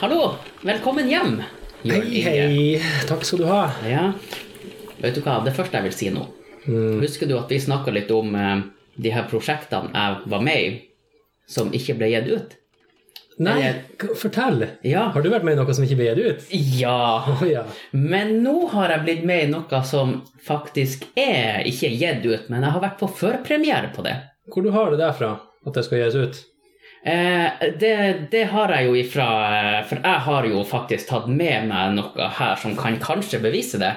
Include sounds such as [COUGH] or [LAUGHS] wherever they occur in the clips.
Hallo, velkommen hjem. Jørn Hei, hei. Takk skal du ha. Ja, vet du hva, det første jeg vil si nå. Mm. Husker du at vi snakket litt om eh, de her prosjektene jeg var med i, som ikke ble gitt ut? Nei, Eller- fortell. Ja. Har du vært med i noe som ikke ble gitt ut? Ja, [LAUGHS] Oh, ja. men nå har jeg blitt med i noe som faktisk er ikke gitt ut, men jeg har vært på førpremiere på det. Hvor du har det derfra, at det skal gis ut? Eh, det, det har jeg jo ifra eh, For jeg har jo faktisk tatt med meg noe her som kan kanskje bevise det.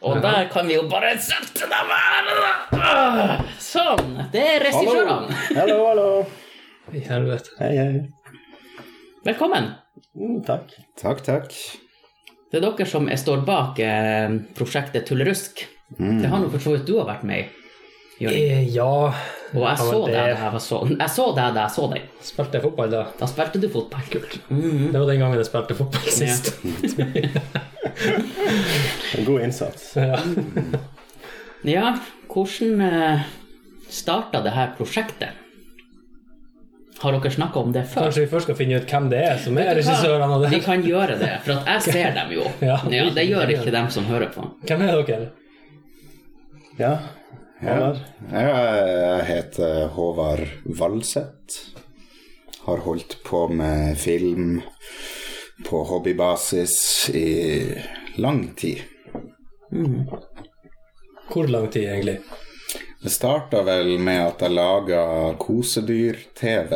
Og Ja. der kan vi jo bare sette dem her! Ah, Sånn. Det er regissørene. Hallo, hallo. I helvete. Hei, hei. Velkommen. Mm, takk. Takk, takk. Det er dere som står bak eh, prosjektet Tullerusk. Det har nå for så vidt du har vært med i. Eh, Ja Og jeg så deg det- da jeg så Jeg så deg da jeg så deg. Spilte jeg fotball da? Da spilte du fotball. Kult. Mm. Det var den gangen jeg spilte fotball sist. [LAUGHS] En god innsats. Ja. Ja, hvordan eh, starta det her prosjektet? Har dere snakka om det før? Kanskje vi først skal finne ut hvem det er som er regissørene av det? Vi kan gjøre det, for at jeg ser dem jo. Ja. Ja, det gjør ikke dem som hører på. Hvem er dere? Ja. Ja. Jeg heter Håvard Valseth. Har holdt på med film på hobbybasis i lang tid. Hvor lang tid, egentlig? Det starta vel med at jeg laga kosedyr-TV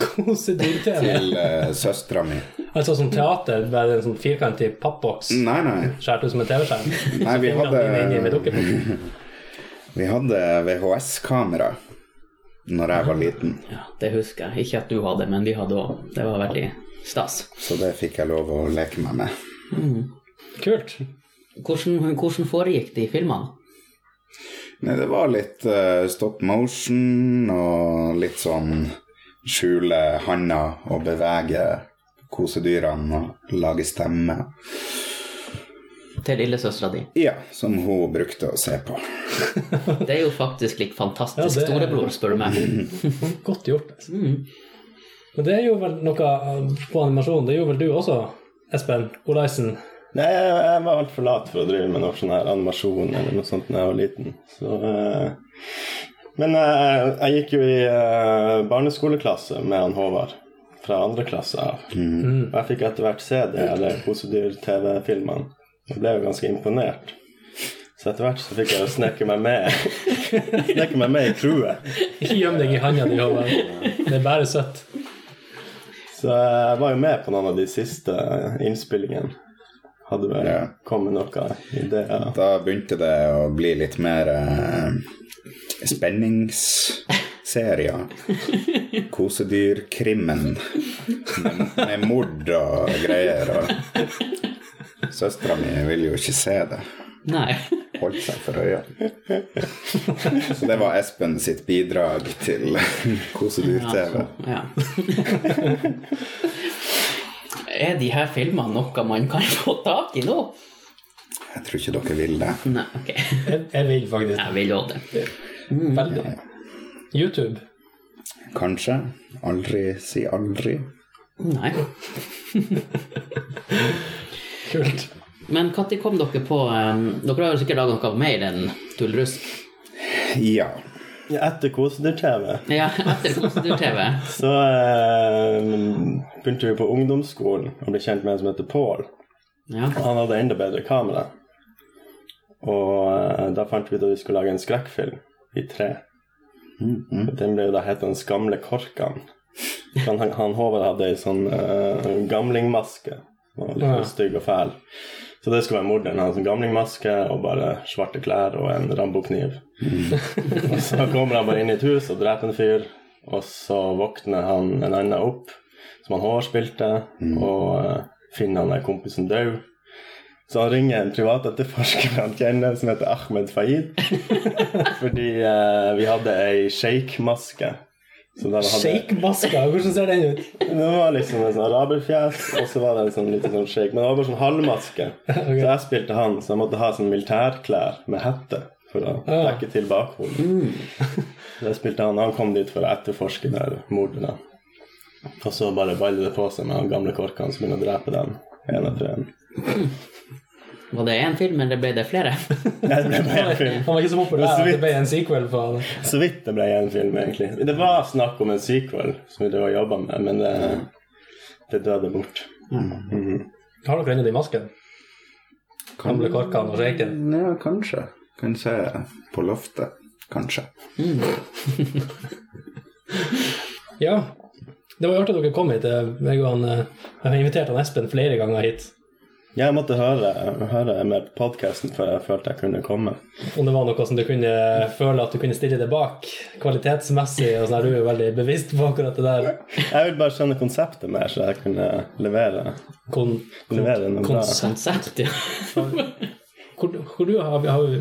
Kosedyr-TV. [LAUGHS] til uh, søstera mi. Altså som teater, bare en sånn firkantig pappboks Nei, nei. skåret ut som en TV-skjerm. Nei, vi hadde. [LAUGHS] vi hadde VHS-kamera når jeg var liten, Ja, Det husker jeg. Ikke at du hadde, men vi hadde òg. Det var veldig stas. så det fikk jeg lov å leke meg med. Kult. Hvordan, hvordan foregikk de filmene? Nei, det var litt uh, stop motion og litt sånn skjule handa og bevege kosedyrene og lage stemme. Til lillesøstera di. Ja, som hun brukte å se på. [LAUGHS] [LAUGHS] Det er jo faktisk litt fantastisk Ja, det er- storebror, spør du meg. [LAUGHS] Godt gjort. altså. Mm. Men det er jo vel noe uh, på animasjon. Det gjorde vel du også, Espen Olaisen? Nei, jeg, jeg var altfor lat for å drive med noe sånn her animasjon eller noe sånt da jeg var liten. Så, uh... men jeg, jeg gikk jo i uh, barneskoleklasse med han Håvard fra andre klasse av. Og jeg fikk etter hvert se det, eller kosedyr-TV-filmene og ble jo ganske imponert. Så etter hvert så fikk jeg jo sneke meg med [LAUGHS] sneke meg med i crewet. Ikke gjem deg i handa di, Håvard. Det er bare søtt. Så jeg var jo med på noen av de siste innspillingene. Hadde vel Ja. kommet noen ideer. Da begynte det å bli litt mer eh, spenningsserier. Kosedyrkrimmen med, med mord og greier. Og søstera mi ville jo ikke se det. Nei. Holdt seg for øynene. Så det var Espen sitt bidrag til kosedyr-TV. Ja. er de her filmene noe man kan få tak i nå? Jeg tror ikke dere vil det. Nei, ok. Jeg, jeg vil faktisk Jeg vil òg det. veldig. YouTube. Kanskje. Aldri si aldri. Nei. Kult. Men når kom dere på um, Dere har jo sikkert laga noe mer enn Tullrusk? Ja. Ja, Etter kosedyr-TV Ja, etter Kosedyr-TV. [LAUGHS] så um, begynte vi på ungdomsskolen og ble kjent med en som heter Pål. Ja. Han hadde enda bedre kamera. Og uh, da fant vi ut at vi skulle lage en skrekkfilm i tre. Og Den ble jo da het Den skamle korkan. Han, han, han Håvard hadde ei sånn uh, gamlingmaske. Han var litt Ja. stygg og fæl. Så det skulle være morderen. Han hadde sånn gamlingmaske og bare svarte klær og en rambokniv. Mm. [LAUGHS] og så kommer han bare inn i et hus og dreper en fyr, og så våkner han en annen opp, som han hårspilte, mm. og eh, finner han der kompisen død. Så han ringer en privatetterforsker han kjenner, som heter Ahmed Fahid. [LAUGHS] Fordi eh, vi hadde ei shake-maske. Shake-maska, hvordan ser den ut? Det var liksom en sånn araberfjes, og så var det en sånn liten sånn shake. Men det var bare sånn halvmaske. [LAUGHS] Så jeg spilte han, så jeg måtte ha sånn militærklær med hette for å dekke til bakhodet. [LAUGHS] Så jeg spilte han, han kom dit for å etterforske der mordet. da. Og så bare baller det på seg med han gamle korkene som begynner å drepe dem en etter en. Var det én film, eller ble det flere? [LAUGHS] Nei, det ble bare en film. Han var ikke så populær Det var at det ble en sequel på det. Så vidt det ble en film, egentlig. Det var snakk om en sequel som vi drev og jobba med, men det, det døde bort. Mhm. Har dere ennå de maskene? Gamle korkene og reken? Ja, kanskje. Kan se på loftet. Kanskje. [LAUGHS] Ja. Det var jo artig at dere kom hit. Jeg, han, eh, jeg har invitert han Espen flere ganger hit. Jeg måtte høre, høre mer på podkasten før jeg følte jeg kunne komme. Om det var noe som du kunne føle at du kunne stille deg bak kvalitetsmessig, og sånn er du er veldig bevisst på akkurat det der. Jeg vil bare skjønne konseptet mer, så jeg kunne levere, Kon, levere noe bra. konsept. Konsept, ja. Hvor, hvor du har, har,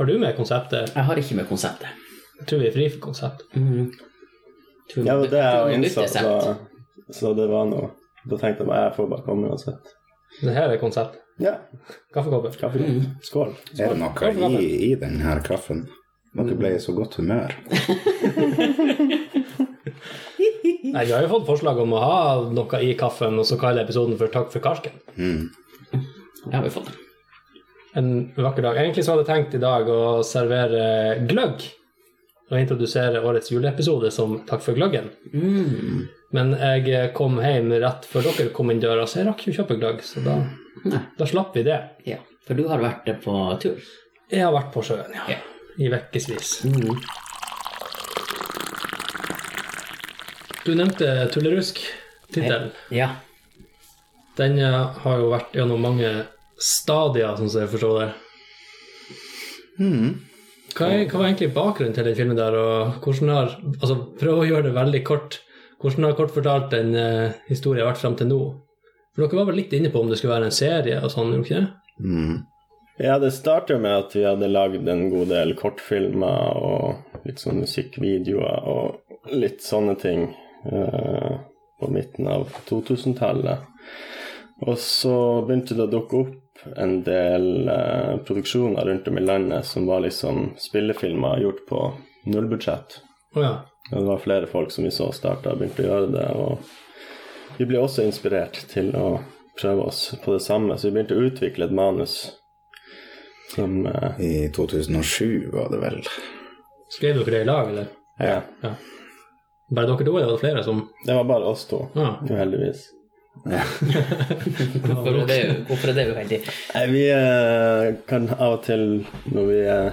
har du med konseptet? Jeg har ikke med konseptet. Jeg tror vi er fri for konsept. Mm. Ja, det var det jeg innså, så, så det var noe. Da tenkte jeg bare jeg får bare komme uansett. Det her er konsept. Ja, Kaffekopper. kaffe. Skål. Er det noe i, i denne kaffen? Dere ble i så godt humør. [LAUGHS] Nei, Vi har jo fått forslag om å ha noe i kaffen, og så kalle episoden for 'Takk for karsken'. Mm. Det har vi fått. En vakker dag. Egentlig så hadde jeg tenkt i dag å servere gløgg. Og introdusere årets juleepisode som 'Takk for gløggen'. Mm. Men jeg kom hjem rett før dere kom inn døra, så jeg rakk jo kjøpe gløgg. Så da, da slapp vi det. Ja, for du har vært på tur. Jeg har vært på sjøen, ja. Ja. I ukevis. Mm. Du nevnte Tullerusk-tittelen. Ja. Den eh, har jo vært gjennom mange stadier, sånn som jeg forstår det. Hva, er, hva var egentlig bakgrunnen til den filmen der, og hvordan har altså Prøv å gjøre det veldig kort. Hvordan har kort fortalt den uh, historien vært fram til nå? For dere var vel litt inne på om det skulle være en serie og sånn, gjorde dere ikke det? Mm. Ja, det startet jo med at vi hadde lagd en god del kortfilmer og litt sånn musikkvideoer og litt sånne ting uh, på midten av 2000-tallet. Og så begynte det å dukke opp en del eh, produksjoner rundt om i landet som var liksom spillefilmer gjort på nullbudsjett. Oh, ja. Det var flere folk som vi så starta og begynte å gjøre det. Og vi ble også inspirert til å prøve oss på det samme, så vi begynte å utvikle et manus som eh, I 2007 var det vel. Skrev dere det i lag, eller? Ja. Ja. Bare dere to, eller var det flere som Det var bare oss to, Ja. uheldigvis. [LAUGHS] Hvorfor er det, hvorfor er det uheldig? Nei, vi eh, kan av og til, når vi eh,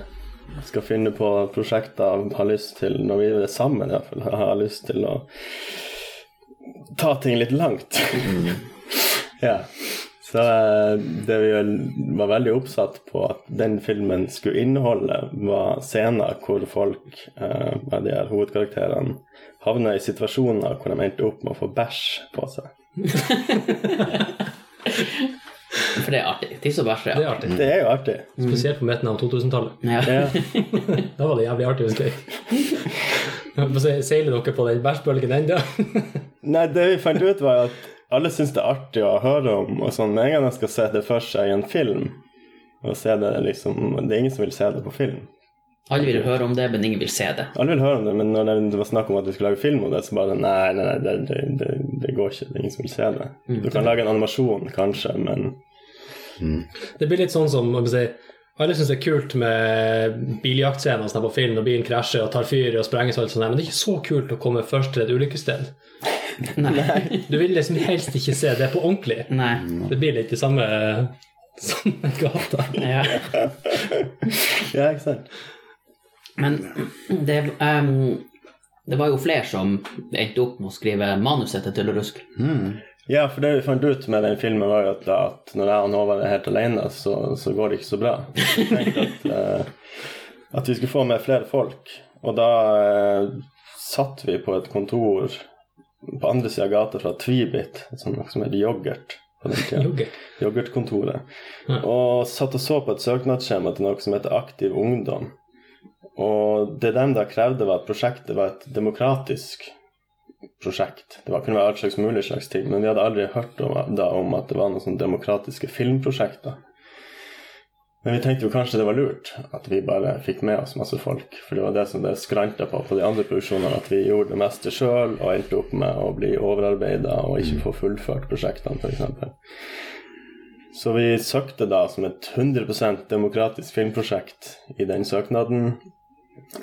skal finne på prosjekter, Har lyst til, når vi er sammen iallfall, Har lyst til å ta ting litt langt. [LAUGHS] ja. Så eh, det vi var veldig oppsatt på at den filmen skulle inneholde, var scener hvor folk, eh, de her hovedkarakterene, havna i situasjoner hvor de endte opp med å få bæsj på seg. [LAUGHS] For det er artig. Tiss og bæsj, Det er artig. artig. Det er jo artig. Spesielt på midten av 2000-tallet. ja. Ja. [LAUGHS] Da var det jævlig artig og gøy. Jeg holdt på å si, Seiler dere på den bæsjbølgen ennå? [LAUGHS] Nei, det vi fant ut var at alle syns det er artig å høre om, og sånn, med en gang de skal se det for seg i en film, og se det liksom Det er ingen som vil se det på film. Alle vil høre om det, men ingen vil se det. Alle vil høre om det, men når det var snakk om at vi skulle lage film om det, så bare Nei, nei, nei det, det, det, det går ikke. Det er ingen som vil se det. Du kan lage en animasjon, kanskje, men Det blir litt sånn som man jeg si, Alle syns det er kult med biljaktscener sånn på film, når bilen krasjer og tar fyr og sprenges, og alt sånt, men det er ikke så kult å komme først til et ulykkessted. [LAUGHS] Du vil liksom helst ikke se det på ordentlig. Nei. Det blir litt i samme, samme gata. Ja. Ja, ikke sant? Men det, um, det var jo flere som endte opp med å skrive manuset til Tullerusk. Ja, for det vi fant ut med den filmen, var jo at, at når jeg og Håvard er helt alene, så, så går det ikke så bra. Så vi tenkte at, [LAUGHS] eh, at vi skulle få med flere folk. Og da eh, satt vi på et kontor på andre sida av gata fra Tvibit, som, som heter Yoghurt på den tida. Yoghurt. Yoghurtkontoret. Og satt og så på et søknadsskjema til noe som heter Aktiv ungdom. Og det de da krevde, var at prosjektet var et demokratisk prosjekt. Det var, kunne være alt slags mulig slags ting, men vi hadde aldri hørt om, da om at det var noen sånne demokratiske filmprosjekter. Men vi tenkte jo kanskje det var lurt at vi bare fikk med oss masse folk. For det var det som det skranta på på de andre produksjonene, at vi gjorde det meste sjøl og endte opp med å bli overarbeida og ikke få fullført prosjektene, f.eks. Så vi søkte da som et 100% demokratisk filmprosjekt i den søknaden.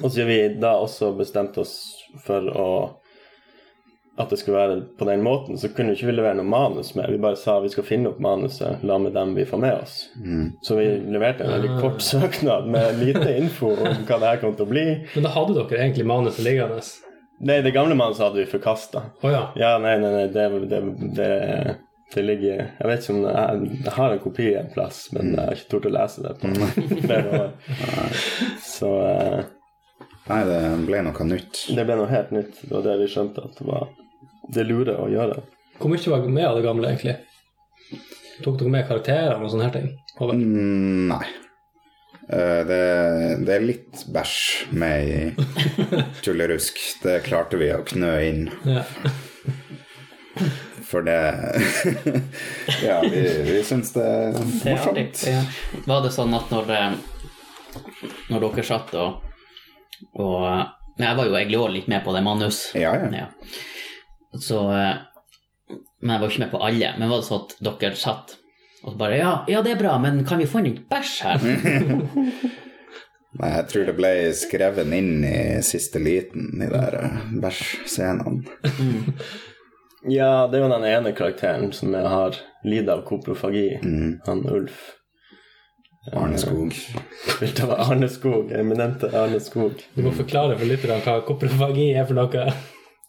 Og så har vi da også bestemt oss for å at det skulle være på den måten, så kunne vi ikke levere noe manus med. Vi bare sa vi skal finne opp manuset la med dem vi får med oss. Så vi leverte en veldig kort søknad med lite [LAUGHS] info om hva det her kom til å bli. Men da hadde dere egentlig manuset liggende? Nei, det gamle manuset hadde vi forkasta. Oh, ja. Ja, nei, nei, nei, det, det, det, det ligger Jeg vet ikke om det er, Jeg har en kopi en plass, men jeg har ikke tort å lese det på [LAUGHS] flere år. Så uh, Nei, det ble noe nytt. det ble noe helt nytt. Det var det vi skjønte at det var det lure å gjøre. Hvor mye var med av det gamle, egentlig? Tok dere med karakterer og sånne her ting? Mm, nei. Uh, Det, det er litt bæsj med i [LAUGHS] tullerusk. Det klarte vi å knø inn. Ja. For det [LAUGHS] Ja, vi, vi syns det er Det er. Var det sånn at når, eh, når dere satt og, og eh, men Jeg var jo egentlig også litt med på det manus. Ja, ja. Ja. Så eh, Men jeg var ikke med på alle. Men var det sånn at dere satt og bare ja, ja, det er bra, men kan vi få inn litt bæsj her? [LAUGHS] Nei, jeg tror det ble skrevet inn i siste liten, de der eh, bæsj-scenene. Ja, det er jo den ene karakteren som jeg har lidd av koprofagi. Han Ulf. Arne Skog. [LAUGHS] Spilt av Arne Skog, eminente Arne Skog. Du må forklare for lytterne hva koprofagi er for noe.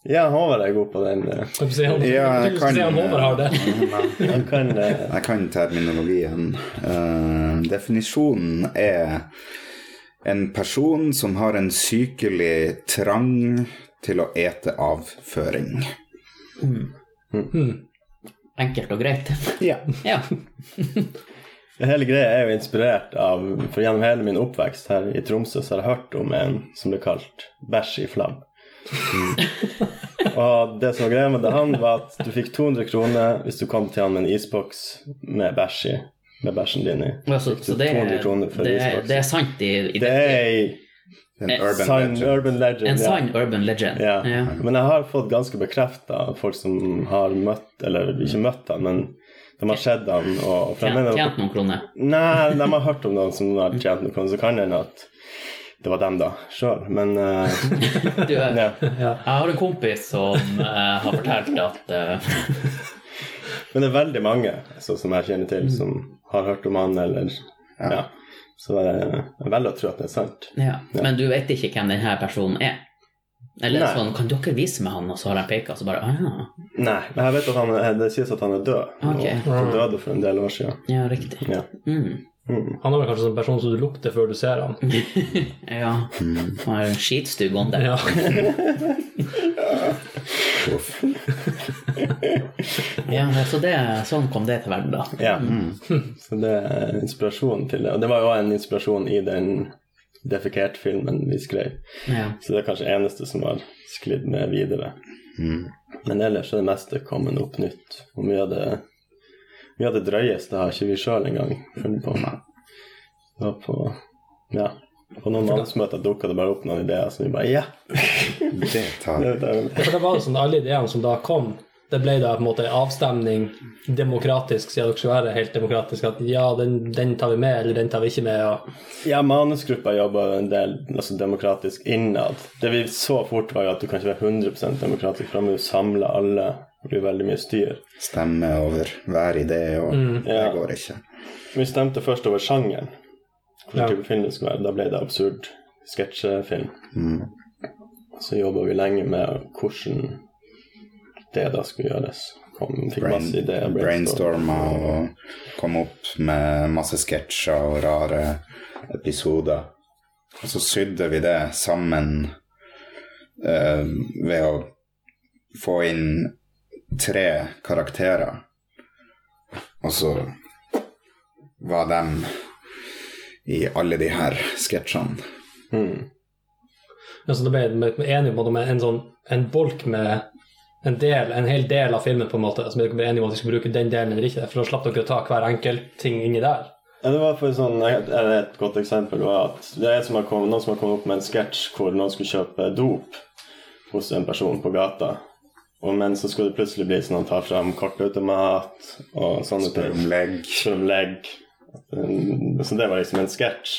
Ja, Håvard er god på den. Skal Kan du si han, Ja, jeg kan- Håvard har det? [LAUGHS] Han kan eh, [LAUGHS] Jeg kan terminologien. Eh, definisjonen er en person som har en sykelig trang til å ete avføring. Enkelt og greit. Ja. Ja. [LAUGHS] Hele greia er jo inspirert av For gjennom hele min oppvekst her i Tromsø så har jeg hørt om en som ble kalt Bæsj i flabb. Og det som var greia med det han, var at du fikk 200 kroner hvis du kom til han med en isboks med bæsj i. Med bæsjen din i. Altså, så det, 200 er, kroner for det, er, det er sant i, i Det er ei En En urban legend. urban legend. en ja. sann urban legend. Ja. Ja. Men jeg har fått ganske bekrefta folk som har møtt, eller ikke møtt han, men de har sett han og Tjent, noen kroner. Nei, de har hørt om noen som har tjent noen kroner. så kan det hende at det var dem da sjøl, men uh, [LAUGHS] Du, jeg, ja. jeg har en kompis som uh, har fortalt at uh... Men det er veldig mange så, som jeg kjenner til, som har hørt om han, eller Ja. Så jeg, jeg velger å tro at det er sant. ja. Men du vet ikke hvem denne personen er? Eller Nei. sånn, kan dere vise meg han, og så har jeg peka, og så bare ah, ja. Nei, men jeg vet at han det sies at han er død. Okay. Og han døde for en del år siden. ja, riktig. Ja. Mm. Han er vel kanskje en person som du lukter før du ser han. [LAUGHS] Ja. Han har en skitstygg ånde. [LAUGHS] Ja. Ja, så det, sånn kom det til verden, da. Ja. Så det er inspirasjonen til det. Og det var jo en inspirasjon i den defekert-filmen vi skrev. Ja. Så det er kanskje eneste som har sklidd med videre. Men ellers er det meste kommet opp nytt. Og mye av det, mye av det drøyeste har ikke vi sjøl engang funnet på. Ja, på ja, på noen mannsmøter dukka det bare opp noen ideer som vi bare Ja! [LAUGHS] Det tar vi. det, For da var det sånn alle ideene som da kom, det ble da på en måte avstemning demokratisk, siden dere skulle være helt demokratisk, at ja, den, den tar vi med, eller den tar vi ikke med. Ja, ja, manusgruppa jobba en del altså, demokratisk innad. Det vi så fort, var jo at du kan ikke være 100 demokratisk, for da må du samle alle. Det blir veldig mye styr. stemme over hver idé, og det Ja. går ikke. Vi stemte først over sjangeren. Hvilken Ja. type film det skulle være. Da ble det absurd sketsjefilm. Så jobba vi lenge med hvordan det da skulle gjøres. Kom, fikk Brain, masse ideer. brainstorma og kom opp med masse sketsjer og rare episoder. Og så sydde vi det sammen uh, ved å få inn tre karakterer. Og så var dem i alle de her sketsjene. ja så det ble med, med enige om en sånn en bolk med en del, en hel del av filmen, på en måte, som dere ble enige om at vi skulle bruke den delen eller ikke, for da slapp dere å ta hver enkelt ting inni der. Ja, det var for sånn, Et godt eksempel var at det er som har kommet, noen som har kommet opp med en sketsj hvor noen skulle kjøpe dop hos en person på gata. Og men så skulle det plutselig bli sånn at han tar fram kortautomat og sånne Spør ting. om legg. Spør om legg. Så det var liksom en sketsj.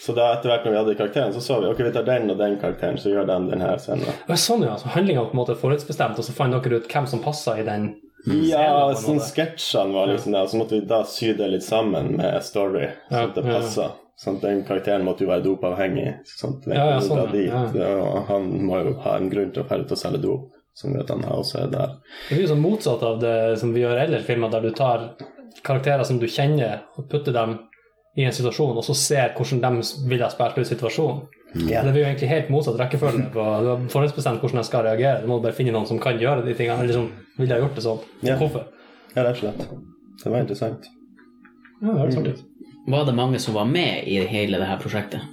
Så da etter hvert når vi hadde karakteren, så så vi ok, vi tar den og den karakteren, så gjør de den her scenen. Sånn, ja. Så handlinga var på en måte forhåndsbestemt, og så fant dere ut hvem som passa i den. Ja, Scenen på sånn sketsjene var liksom det, og så måtte vi da sy det litt sammen med story, Ja, sånn at det ja, ja. Sånn at den karakteren måtte jo være dopavhengig. Sånn at vi Ja, ja, sånn, ja, dit. ja. Ja, og han må jo ha en grunn til å dra ut og selge dop, som gjør at han også er der. Det blir jo sånn motsatt av det som vi gjør ellers i filmer, der du tar karakterer som du kjenner, og putter dem i en situasjon, og så ser hvordan de ville ha spilt ut situasjonen. Yeah. Det blir jo egentlig helt motsatt rekkefølge. på Du har forhåndsbestemt hvordan jeg skal reagere. Du må bare finne noen som kan gjøre de tingene, eller som ville ha gjort det sånn. Yeah. Hvorfor? Ja, rett og slett. Det var interessant. Ja, det var, sånn ut. Var det mange som var med i hele det her prosjektet?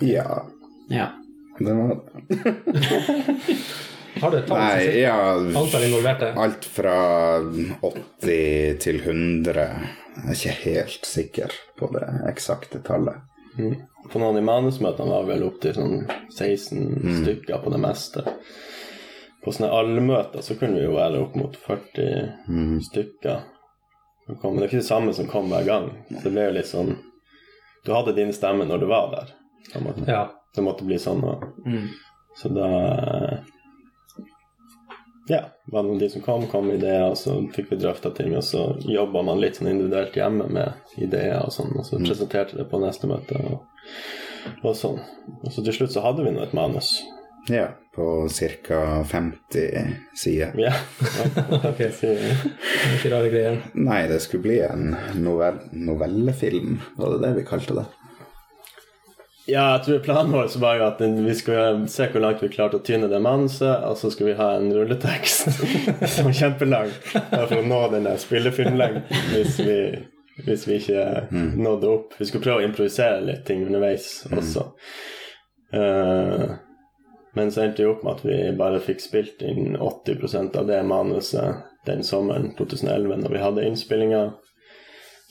Ja, Ja. det var det. [LAUGHS] Har du et tall? Nei, ja Antall involverte? Alt fra 80 til 100. Jeg er ikke helt sikker på det eksakte tallet. På noen av manusmøtene var vi vel opp til sånn 16 Mm. stykker på det meste. På sånne allmøter så kunne vi jo være opp mot 40 Mm. stykker. Men det er ikke det samme som kom hver gang. Så det ble jo litt sånn Du hadde din stemme når du var der. Ja. Det måtte bli sånn. Og, Mm. så da Ja, var det de som kom, kom med ideer, og så fikk vi drøfta ting. Og så jobba man litt sånn individuelt hjemme med ideer og sånn, og så presenterte det på neste møte. Og, og sånn. Og så til slutt så hadde vi nå et manus. Ja, på ca. 50 sider. Ja. [LAUGHS] Ok. Ikke rare greier. Nei, det skulle bli en novell novellefilm, var det det vi kalte det? Ja, jeg tror planen vår så var jo at vi skulle se hvor langt vi klarte å tynne det manuset, og så skulle vi ha en rulletekst [LAUGHS] som var kjempelang for å nå denne spillefilmlengden hvis vi, hvis vi ikke nådde opp. Vi skulle prøve å improvisere litt ting underveis også. Uh, men så endte vi opp med at vi bare fikk spilt inn 80% av det manuset den sommeren 2011 når vi hadde innspillinger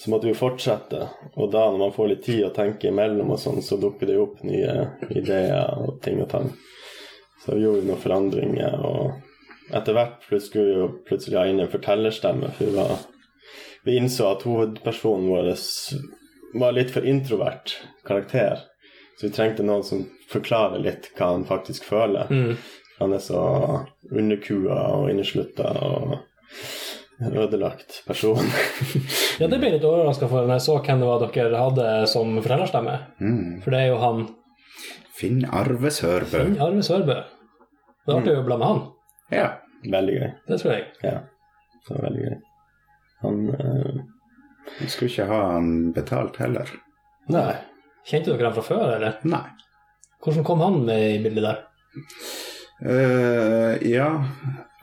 så måtte vi jo fortsette. Og da når man får litt tid å tenke imellom, og sånn, så dukker det jo opp nye ideer og ting og tang. Så vi gjorde noen forandringer, og etter hvert skulle vi jo plutselig ha inn en fortellerstemme. For vi, var, vi innså at hovedpersonen vår var litt for introvert karakter. Så vi trengte noen som forklarer litt hva han faktisk føler. Han er så underkua og inneslutta og ødelagt person. [LAUGHS] Ja, det ble litt overraska for når jeg så hvem det var dere hadde som fortellerstemme. For det er jo han Finn Arve Sørbø. Finn Arve Sørbø. Det var artig å blande han. Ja. Veldig gøy. Det tror jeg. Ja, det var veldig gøy. Han øh, skulle ikke ha han betalt heller. Nei. Kjente dere han fra før, eller? Nei. Hvordan kom han med i bildet der? Uh, ja,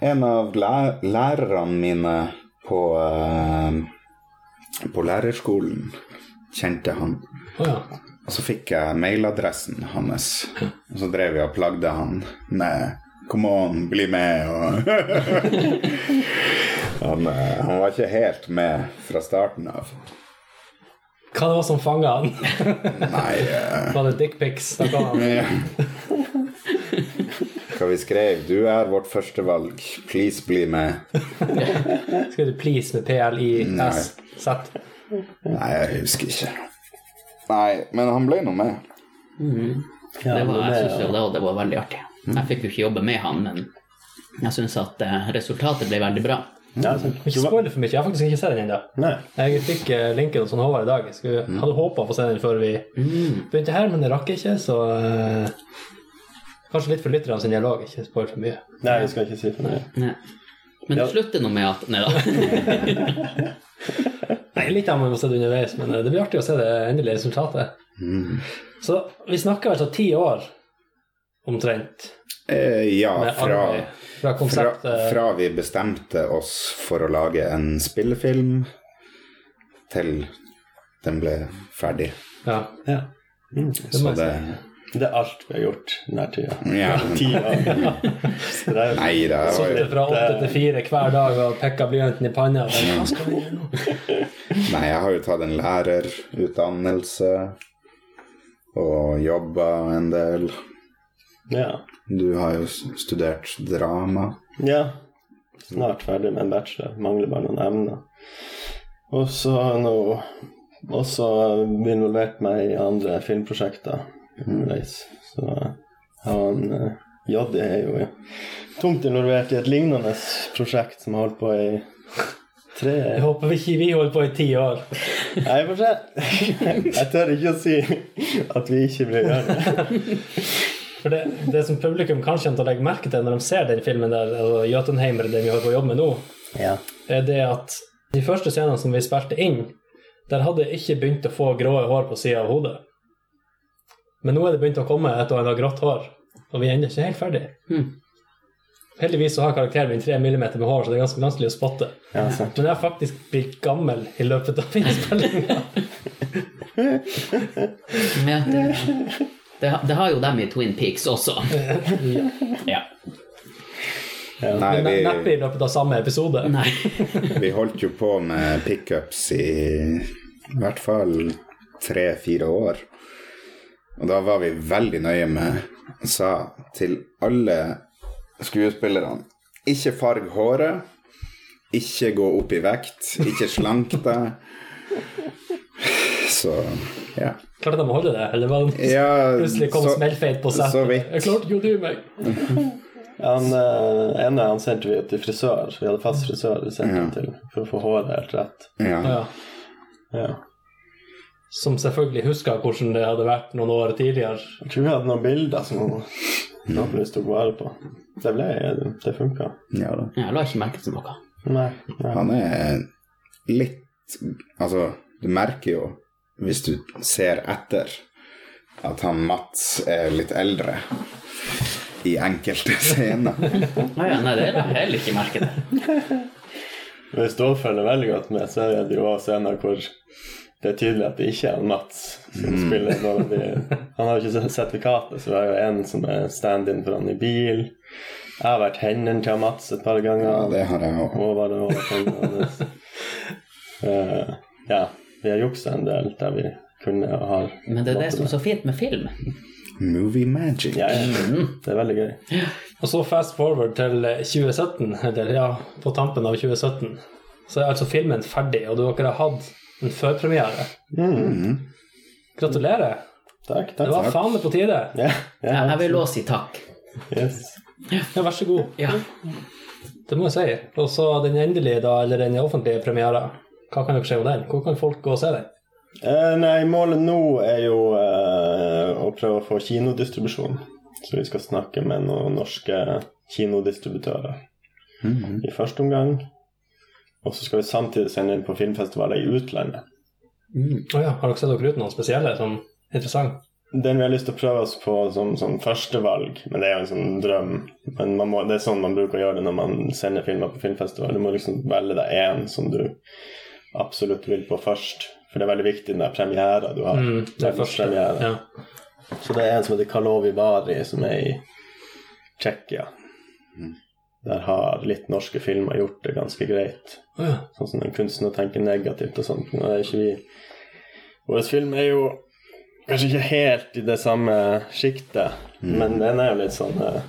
en av læ lærerne mine på, uh, på lærerskolen kjente han. Oh, ja. Og så fikk jeg mailadressen hans, og så drev jeg og plagde han med Come on, bli med, og [LAUGHS] han, eh, han var ikke helt med fra starten av. Hva det var som fanga han? Nei uh... Var det dickpics? Hva vi skrev? Du er vårt førstevalg. Please bli med. [LAUGHS] Skal du 'please' med P-L-I-S-Z? Nei, jeg husker ikke. Nei, men han ble nå med. Ja, det var, jeg synes jo det, det var veldig artig. Jeg fikk jo ikke jobbe med han, men jeg syns at eh, resultatet ble veldig bra. Ja, Ikke spoil for mye. Jeg har faktisk ikke sett den ennå. Jeg fikk eh, linken hos Håvard i dag. Jeg skulle, hadde håpa å få se den før vi begynte her, men det rakk jeg ikke, så eh, Kanskje litt for lytterne sin dialog. Ikke spoil for mye. Nei, vi skal ikke si for mye. Nei. Men det Ja. slutter nå med at Nei da. [LAUGHS] Nei, litt av meg må se det underveis, men eh, det blir artig å se det endelige resultatet. Så vi snakker altså ti år omtrent Eh, ja, fra, fra fra, fra vi bestemte oss for å lage en spillefilm, til den ble ferdig. Ja. Ja. Det må Så jeg det, si. Det er alt vi har gjort denne tida. Ja. [LAUGHS] År. Strev. Nei, det er Sittet fra åtte til fire hver dag og pikka blyanten i panna. Hva skal vi gjøre nå? [LAUGHS] Nei, jeg har jo tatt en lærerutdannelse og jobba en del. Ja. Du har jo studert drama. ja. Snart ferdig med en bachelor. Mangler bare noen emner. Og så nå også involvert meg i andre filmprosjekter underveis. Så han ja det er jo tungt involvert i et lignende prosjekt som har holdt på i [LAUGHS] tre Jeg håper vi ikke vi holder på i ti år. Nei, får se. Jeg tør ikke å si at vi ikke vil gjøre det. For det, det som publikum kanskje kommer til å legge merke til når de ser den filmen der, altså Jotunheimer, den vi holder på å jobbe med nå, Ja. er det at de første scenene som vi spilte inn, der hadde jeg ikke begynt å få grå hår på sida av hodet. Men nå er det begynt å komme et og annet grått hår, og vi er ennå ikke helt ferdig. Mm. Heldigvis så har karakteren min 3 millimeter med hår, så det er ganske vanskelig å spotte. Ja, sant. Men jeg har faktisk blitt gammel i løpet av innspillinga. [LAUGHS] Ja, det, det, det har jo dem i Twin Peaks også. Ja. Nei, Men neppe i løpet av samme episode. Nei. [LAUGHS] vi holdt jo på med pickups i i hvert fall tre-fire år. Og da var vi veldig nøye med Sa til alle skuespillerne ikke farg håret, ikke gå opp i vekt, ikke slank deg. [LAUGHS] Så ja. Klarte de å holde det? Eller var det ja plutselig kom så- smellfeit på så vidt. Jeg klarte ikke å dy meg. [LAUGHS] Han eh, ene han sendte vi jo til frisør. Vi hadde fast frisør vi sendte ja. til for å få håret helt rett. Ja. Ja. Ja. Som selvfølgelig huska hvordan det hadde vært noen år tidligere. Jeg tror vi hadde noen bilder som forhåpentligvis [LAUGHS] tok vare på. Det ble Det funka. ja da. Jeg la ikke merke til noe. Nei. nei. Han er litt Altså, du merker jo, hvis du ser etter, at han Mats er litt eldre i enkelte [LAUGHS] scener. nei, nei, det la jeg heller ikke merke til. Hvis du følger veldig godt med, så er det jo scener hvor det er tydelig at det ikke er Mats som spiller. De, han har jo ikke sertifikatet, så det er jo en som er stand-in for han i bil. Jeg har vært hendene til Mats et par ganger. Ja, det har jeg òg. uh. Eh, ja, vi har juksa en del der vi kunne og har Men det er det som er så fint med film. Movie magic. Ja, ja. Det er veldig gøy. Og så fast forward til 2017, eller ja, på tampen av 2017, så er altså filmen ferdig, og dere har hatt en førpremiere. Gratulerer. Takk, Det takk. var faen meg på tide. Ja, ja, Ja, jeg vil også si takk. Yes. Ja, vær så god. Ja. Det må jeg si. Og så den endelige, da, eller den offentlige premieren. Hva kan dere si om den? Hvor kan folk gå og se den? Eh, nei, målet nå er jo eh, å prøve å få kinodistribusjon. Så vi skal snakke med noen norske kinodistributører i første omgang. Og så skal vi samtidig sende inn på filmfestivaler i utlandet. Å ja, har dere sett dere ut noen spesielle som er interessant? Den vi har lyst til å prøve oss på som, som førstevalg, men det er jo en sånn drøm. Men man må, det er sånn man bruker å gjøre det når man sender filmer på filmfestival. Du må liksom velge deg én som du absolutt vil på først. For det er veldig viktig den der premiera du har. Mm, det er første. Ja. Så det er en som heter Kalovi Vari, som er i Tsjekkia. Der har litt norske filmer gjort det ganske greit. Sånn som en kunstner tenker negativt og sånt. Nå er ikke vi Vår film er jo kanskje ikke helt i det samme sjiktet, men den er jo litt sånn eh,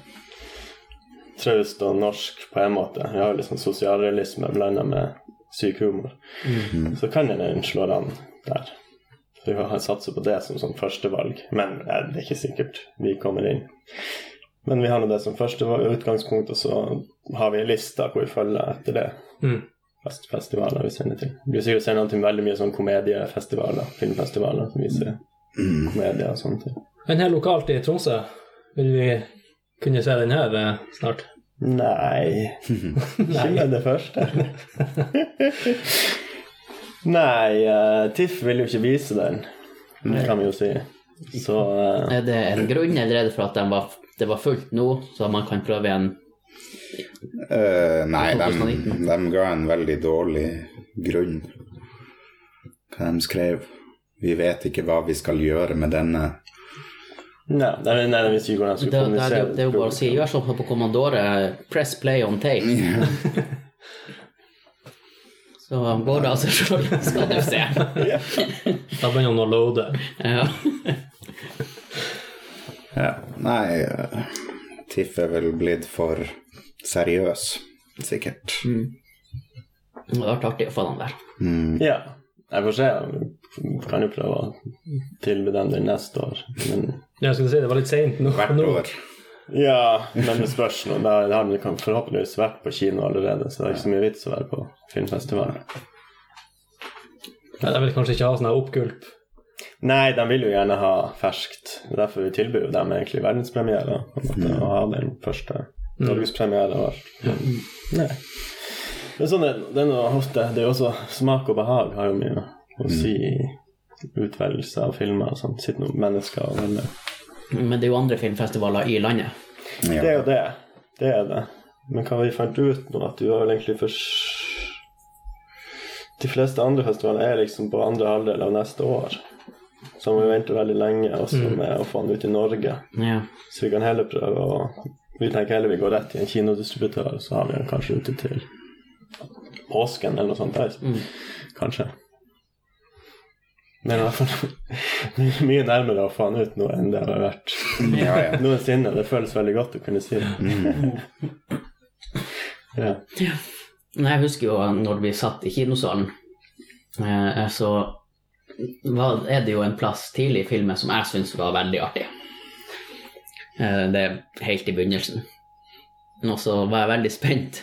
traust og norsk på en måte. Vi har jo litt sånn sosialrealisme blanda med syk humor. Så kan den slå an der. Så vi har satset på det som sånn førstevalg. Men eh, det er ikke sikkert vi kommer inn. Men vi har nå det som første utgangspunkt, og så har vi en liste hvor vi følger etter det. Mm. Fest festivaler vi sender til. Vi vil sikkert sende til veldig mye sånn komediefestivaler, filmfestivaler som viser komedier og sånne ting. Men her lokalt i Tromsø, vil vi kunne se den her eh, snart? Nei [LAUGHS] Ikke med det første. Nei, uh, TIFF vil jo ikke vise den, det kan vi jo si. Så uh, Er det en grunn, eller er det for at de var, det var fullt nå, så man kan prøve igjen? Eh, nei, de, de ga en veldig dårlig grunn. Hva de skrev Vi vet ikke hva vi skal gjøre med denne. Nei, nei, nei, hvis vi går, hvordan det, Det, det, er det er jo bare å si gjør som på Commandore, press play on tape. [LAUGHS] Så går av seg sjøl skal du se. Da begynner han å loade. Ja. Ja. Nei, eh, Tiff er vel blitt for seriøs, sikkert. Det hadde vært artig å få den der. Ja, jeg får se. Jeg kan jo prøve å tilby den der neste år. Men Jeg skulle si det var litt seint nå. Hvert år. Ja, men det spørs nå. Da har den forhåpentligvis vært på kino allerede, så det er ikke så mye vits å være på filmfestival. Ja, de vil kanskje ikke ha sånn oppgulp. Nei, de vil jo gjerne ha ferskt. Det er Derfor vi tilbyr dem egentlig verdenspremiere. Måte, Å ha den første norgespremiere og alt. Nei. er. sånn det, det er noe ofte Det er jo også smak og behag har jo mye å si i utvelgelse av filmer og sånn. Sitter noen mennesker og velger. Men det er jo andre filmfestivaler i landet. Det er jo det. Det er det. Men hva vi fant ut nå, at du har vel egentlig for De fleste andre festivaler er liksom på andre halvdel av neste år. Som vi venter veldig lenge også med å få den ut i Norge. Ja. Så vi kan heller prøve å Vi tenker heller vi går rett til en kinodistributør, så har vi den kanskje ute til påsken eller noe sånt. Der. Kanskje. Men i hvert fall [LAUGHS] mye- mye nærmere å få den ut nå enn det har vært Ja, ja. [LAUGHS] noensinne. Det føles veldig godt å kunne si det. Ja. ja. jeg husker jo når vi satt i kinosalen, eh, så var, er det jo en plass tidlig i filmen som jeg syns var veldig artig. Eh, Det er helt i begynnelsen. Og så var jeg veldig spent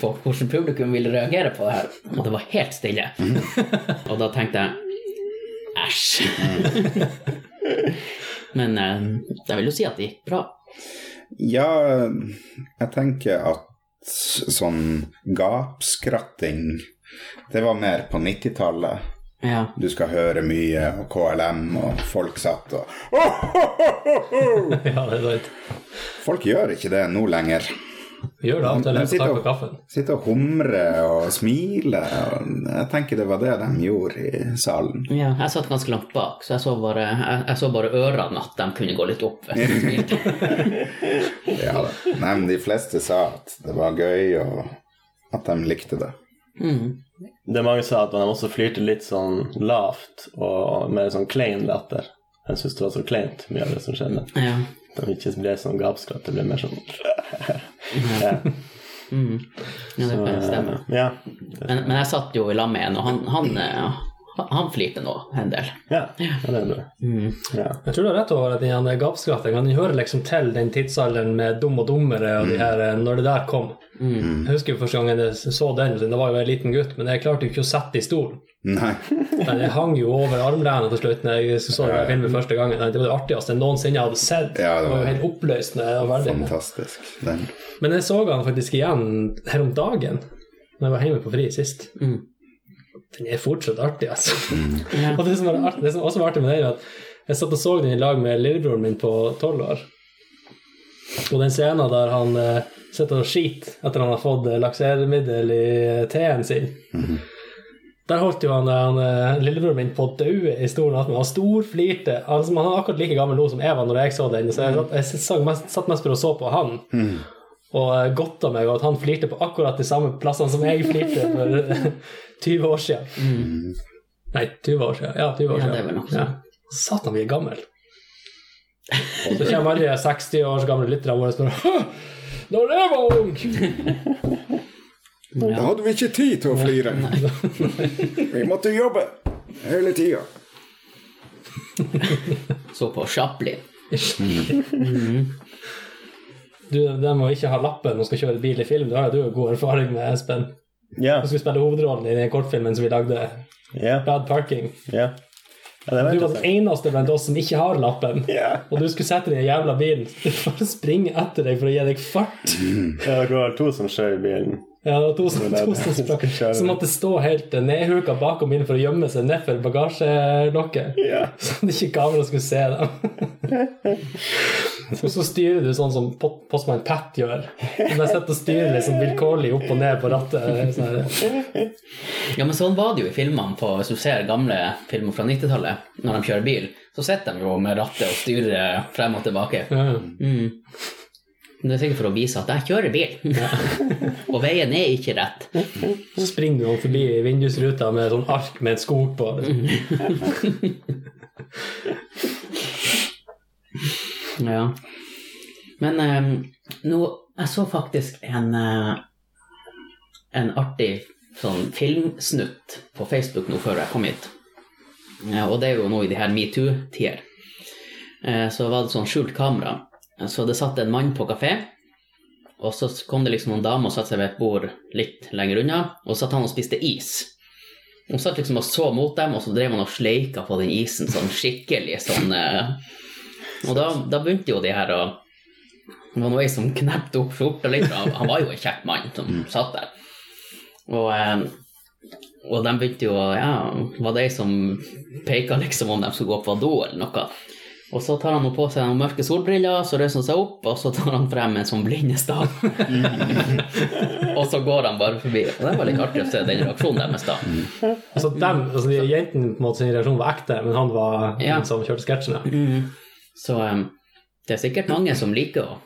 på hvordan publikum ville reagere på det her, og det var helt stille. og da tenkte jeg æsj. Men eh, jeg vil jo si at det gikk bra. Ja, jeg tenker at sånn gapskratting Det var mer på 90-tallet. Ja. Du skal høre mye, og KLM, og folk satt og [LAUGHS] Ja, det er litt. Folk gjør ikke det nå lenger. Vi gjør det av og til De sitter og- kaffen. Sitter og humrer og smiler. Og jeg tenker det var det de gjorde i salen. Ja, jeg satt ganske langt bak, så jeg så bare, jeg, jeg så bare ørene at de kunne gå litt opp. [LAUGHS] Ja, da. Nei, men de fleste sa at det var gøy, og at de likte det. Mm. Det mange sa at de også flirte litt sånn lavt og med sånn klein latter. Jeg syntes det var så kleint, mye av det som skjedde. Ja. De ikke ble sånn gapskratt, det ble mer sånn ja. Mm. ja, det kan stemme. ja. Men, men jeg satt jo i lag med en, og han, han, eh, han, flirte nå en del. Ja, ja, det er bra. Mm. Ja. Jeg tror du har rett over at den gapskratting den hører liksom til den tidsalderen med Dum og dummere og de her, eh, når det der kom. Mm. Jeg husker første gang jeg så den, da var jeg jo en liten gutt, men jeg klarte jo ikke å sette i stolen. Nei. [LAUGHS] Det hang jo over armlenet til slutt når jeg så den filmen første gangen. Det var det artigste jeg noensinne hadde sett. Ja, det det var- var jo helt oppløsende. og veldig. Fantastisk. Den. Men jeg så han faktisk igjen her om dagen, når jeg var hjemme på fri sist. Mm. Den er fortsatt artig, altså. Ja. Og det som, var artig, det som også var artig med den, er at jeg satt og så den i lag med lillebroren min på tolv år. Og den scenen der han eh, sitter og skiter etter han har fått eh, lakseremiddel i eh, teen sin Der holdt jo han, han eh, lillebroren min på å daue i stolen attmed. Han storflirte. Altså, han er akkurat like gammel nå som jeg var når jeg så den. Så jeg satt, jeg satt mest, satt mest for å så på han. Og eh, godta meg over at han flirte på akkurat de samme plassene som jeg flirte for eh, 20 år siden. Nei, 20 år siden. Ja, 20 år Ja, siden. det er vel nok sånn. Satan, vi er gammel. Så kommer alle 60 års gamle lytterne våre og spør «Hå! Når jeg var ung! Da hadde vi ikke tid til å flire. Vi måtte jobbe hele tida. Så på Chaplin. Du, den må ikke ha lappen og skal kjøre bil i film. Det har jo du god erfaring med, Espen. Ja. Du skulle spille hovedrollen i den kortfilmen som vi lagde, yeah. Bad Parking. Yeah. ja var Du var den eneste blant oss som ikke har lappen. [LAUGHS] Yeah. Og du skulle sette deg i den jævla bilen for å springe etter deg for å gi deg fart. Ja, Det var to som skjøy bilen. Ja, det var to som, to som, sprakk. Som måtte stå helt nedhuka bakom bilen for å gjemme seg nedfor bagasjelokket. Ja. Så det ikke kameraet skulle se dem. [LAUGHS] Og så styrer du sånn som postmann Postman Pat gjør. når jeg sitter og styrer liksom vilkårlig opp og ned på rattet. Sånn. Ja, men sånn var det jo i filmene på, hvis du ser gamle filmer fra 90-tallet, når de kjører bil, så sitter de jo med rattet og styrer frem og tilbake. Mm. Det er sikkert for å vise at jeg kjører bil, [LAUGHS] [LAUGHS] og veien er ikke rett. Så springer du forbi vindusruta med sånn ark med en skog på. Liksom. [LAUGHS] Ja. Men um, nå, jeg så faktisk en, uh, en artig sånn filmsnutt på Facebook nå før jeg kom hit. Uh, og det er jo nå i de her metoo-tider. Uh, så var det sånn skjult kamera. Så det satt en mann på kafé, og så kom det liksom noen damer og satte seg ved et bord litt lenger unna, og så satt han og spiste is. Hun satt liksom og så mot dem, og så drev han og sleika på den isen sånn skikkelig sånn eh, Og da, da begynte jo de her å Det var noe som knepte opp skjorta litt, han, var jo en kjekk mann som satt der. Og, eh, og de begynte jo Ja, var det ei som peka liksom om de skulle gå på do eller noe. Og så tar han på seg noen mørke solbriller, så reiser han seg opp, og så tar han frem en sånn blindestav. [LAUGHS] og så går han bare forbi. Og det var litt artig å se den reaksjonen deres da. Så dem, altså de Jentene på en måte sin reaksjon var ekte, men han var Ja. den som kjørte sketsjen. ja. Så um, det er sikkert mange som liker å,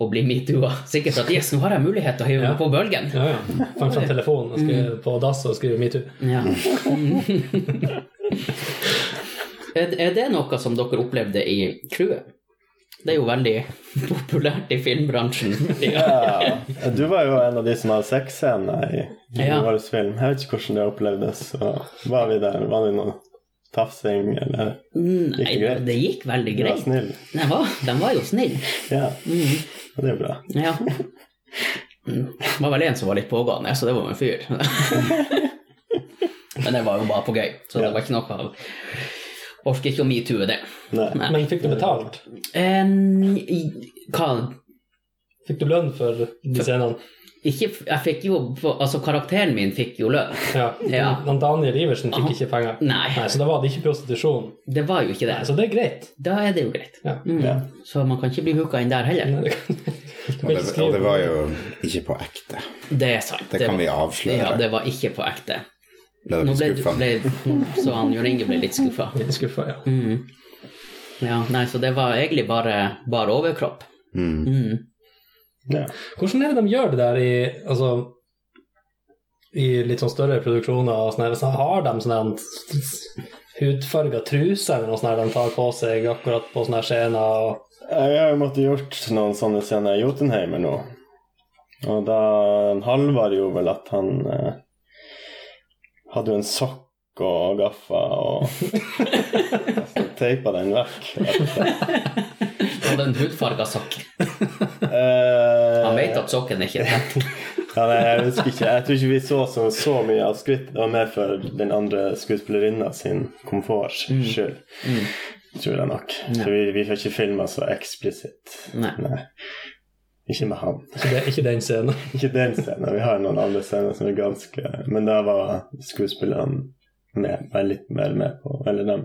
å bli metoo-a. Sikkert at yes, nå har jeg mulighet til å hive meg Ja. på bølgen. Ja, ja. Fant fram telefonen og skrev på dass og skrive metoo. Ja. [LAUGHS] [LAUGHS] er, er det noe som dere opplevde i crewet? Det er jo veldig [LAUGHS] populært i filmbransjen. Ja, du var jo en av de som hadde sexscener i, i Ja. vår film. Jeg vet ikke hvordan det opplevdes. Så var vi der? Var det noe tafsing, eller Nei, Gikk det greit? det gikk veldig Du var greit. snill? De var, de var jo snille. Ja, Mm. det er bra. Ja. Mm. Det var vel en som var litt pågående, så det var jo en fyr. [LAUGHS] Men det var jo bare på gøy, så det var ikke noe av Orker ikke å metoo det. Nei. Nei. Men fikk du betalt? Em, i- hva Fikk du lønn for de scenene? Ikke Jeg fikk jo Altså, karakteren min fikk jo lønn. Ja. Ja. Daniel Iversen fikk ikke penger. Nei. Så da var det ikke prostitusjon. Det var jo ikke det. Så det er greit. Da er det jo greit. Ja. Mm. Ja. Så man kan ikke bli hooka inn der heller. Det kan- [LAUGHS] Og det, og det var jo ikke på ekte. Det er sant. Det kan vi avsløre. Ja, det var ikke på ekte. Ble dere skuffa? ble, så han Jørn Inge ble litt skuffa. Litt skuffa, ja. Mm. Ja, nei, så det var egentlig bare, bar overkropp. Mm. Mm. Ja. Hvordan er det de gjør det der i altså, i litt sånn større produksjoner? og sånn her, så Har de sånn hudfarga truse eller noe sånt de tar på seg akkurat på sånne scener? Og, Jeg har jo måttet gjort noen sånne scener i Jotunheimer nå. Og da Halvard gjorde vel at han eh, hadde jo en sokk og gaffa og teipa den vekk. Og den hudfarga sokk. Eh, Han vet at sokken er ikke tett. ja, nei, jeg husker ikke. Jeg tror ikke vi så så, så mye av skritt. Det var mer for den andre skuespillerinna sin komforts skyld. Mm. Tror jeg nok. Ja. Så vi, vi får ikke filma så eksplisitt. Nei. Nei. Ikke med han. ikke, det, ikke den scenen. [LAUGHS] Ikke den scenen. Vi har noen andre scener som er ganske Men da var skuespillerne med, var litt mer med på Eller de,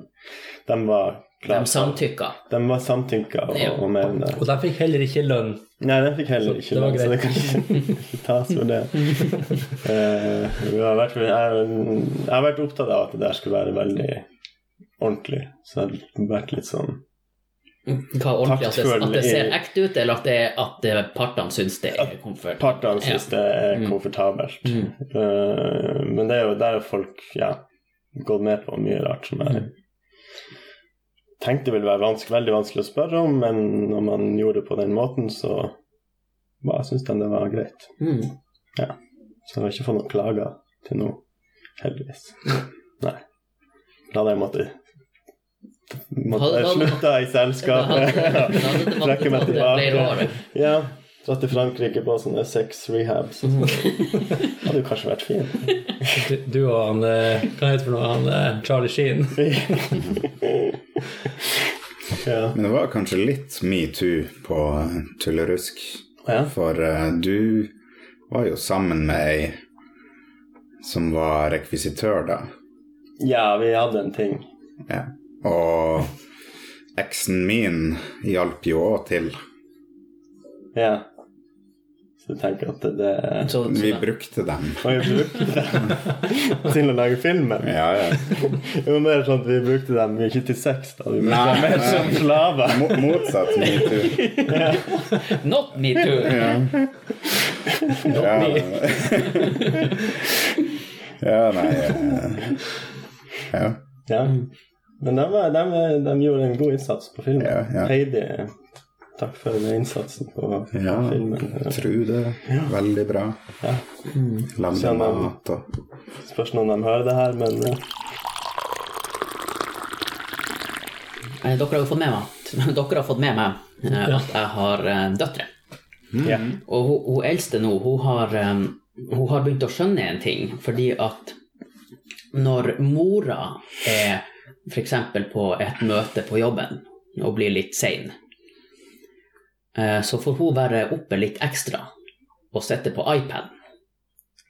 de var De samtykka. De var samtykka og, Ja. og enn det. Og de fikk heller ikke lønn. Nei, de fikk heller Så ikke det var lønn, så det kan ikke, [LAUGHS] ikke tas for det. uh, vi har vært, jeg, jeg har vært opptatt av at det der skulle være veldig ordentlig. Så det har vært litt sånn Hva ordentlig, at det, at det ser ekte ut, eller at, det, at partene syns det er komfortabelt? Partene syns det er Mm. komfortabelt. Mm. Uh, men det er jo der folk ja, gått med på mye rart som jeg Mm. tenkte ville være vanskelig, veldig vanskelig å spørre om, men når man gjorde det på den måten, så bare syns de det var greit. Mm. Så jeg har ikke fått noen klager til nå, heldigvis. Nei. Da hadde jeg måttet Måtte jeg slutta i selskapet. Trekke meg tilbake. Ja. Dra til Frankrike på sånne sex rehabs. Så. [LAUGHS] sånn. Hadde jo kanskje vært fint. Du, du og han eh, Hva heter for noe? Han eh, Charlie Sheen. [LAUGHS] Ja. Men det var kanskje litt metoo på eh, Tullerusk. Ja. For du var jo sammen med ei som var rekvisitør da. ja, vi hadde en ting. Ja. Og eksen min hjalp jo òg til. Ja. Så du tenker at det, Så, så Vi brukte dem. Og vi brukte dem til å lage filmen. Ja, ja. Det var mer sånn at vi brukte dem ikke til sex, da. Vi brukte Nei, dem mer nei. som slaver. Mo- Motsatt metoo. [LAUGHS] Not me too! Ja. me. ja, nei eh, Ja. Ja. Men de, de, de gjorde en god innsats på filmen. Ja, ja. Heidi, takk for innsatsen på Ja, filmen. Trude. Veldig bra. Ja. Lagde Sånn, um, mat og Spørs om de hører det her, men eh, Eh, Dere har jo fått med meg [LAUGHS] Dere har fått med meg eh, at jeg har eh, døtre. ja. Og hun, hun eldste nå, hun har, eh, hun har begynt å skjønne en ting, fordi at når mora er f.eks. på et møte på jobben og blir litt sein, eh, så får hun være oppe litt ekstra og sitte på iPad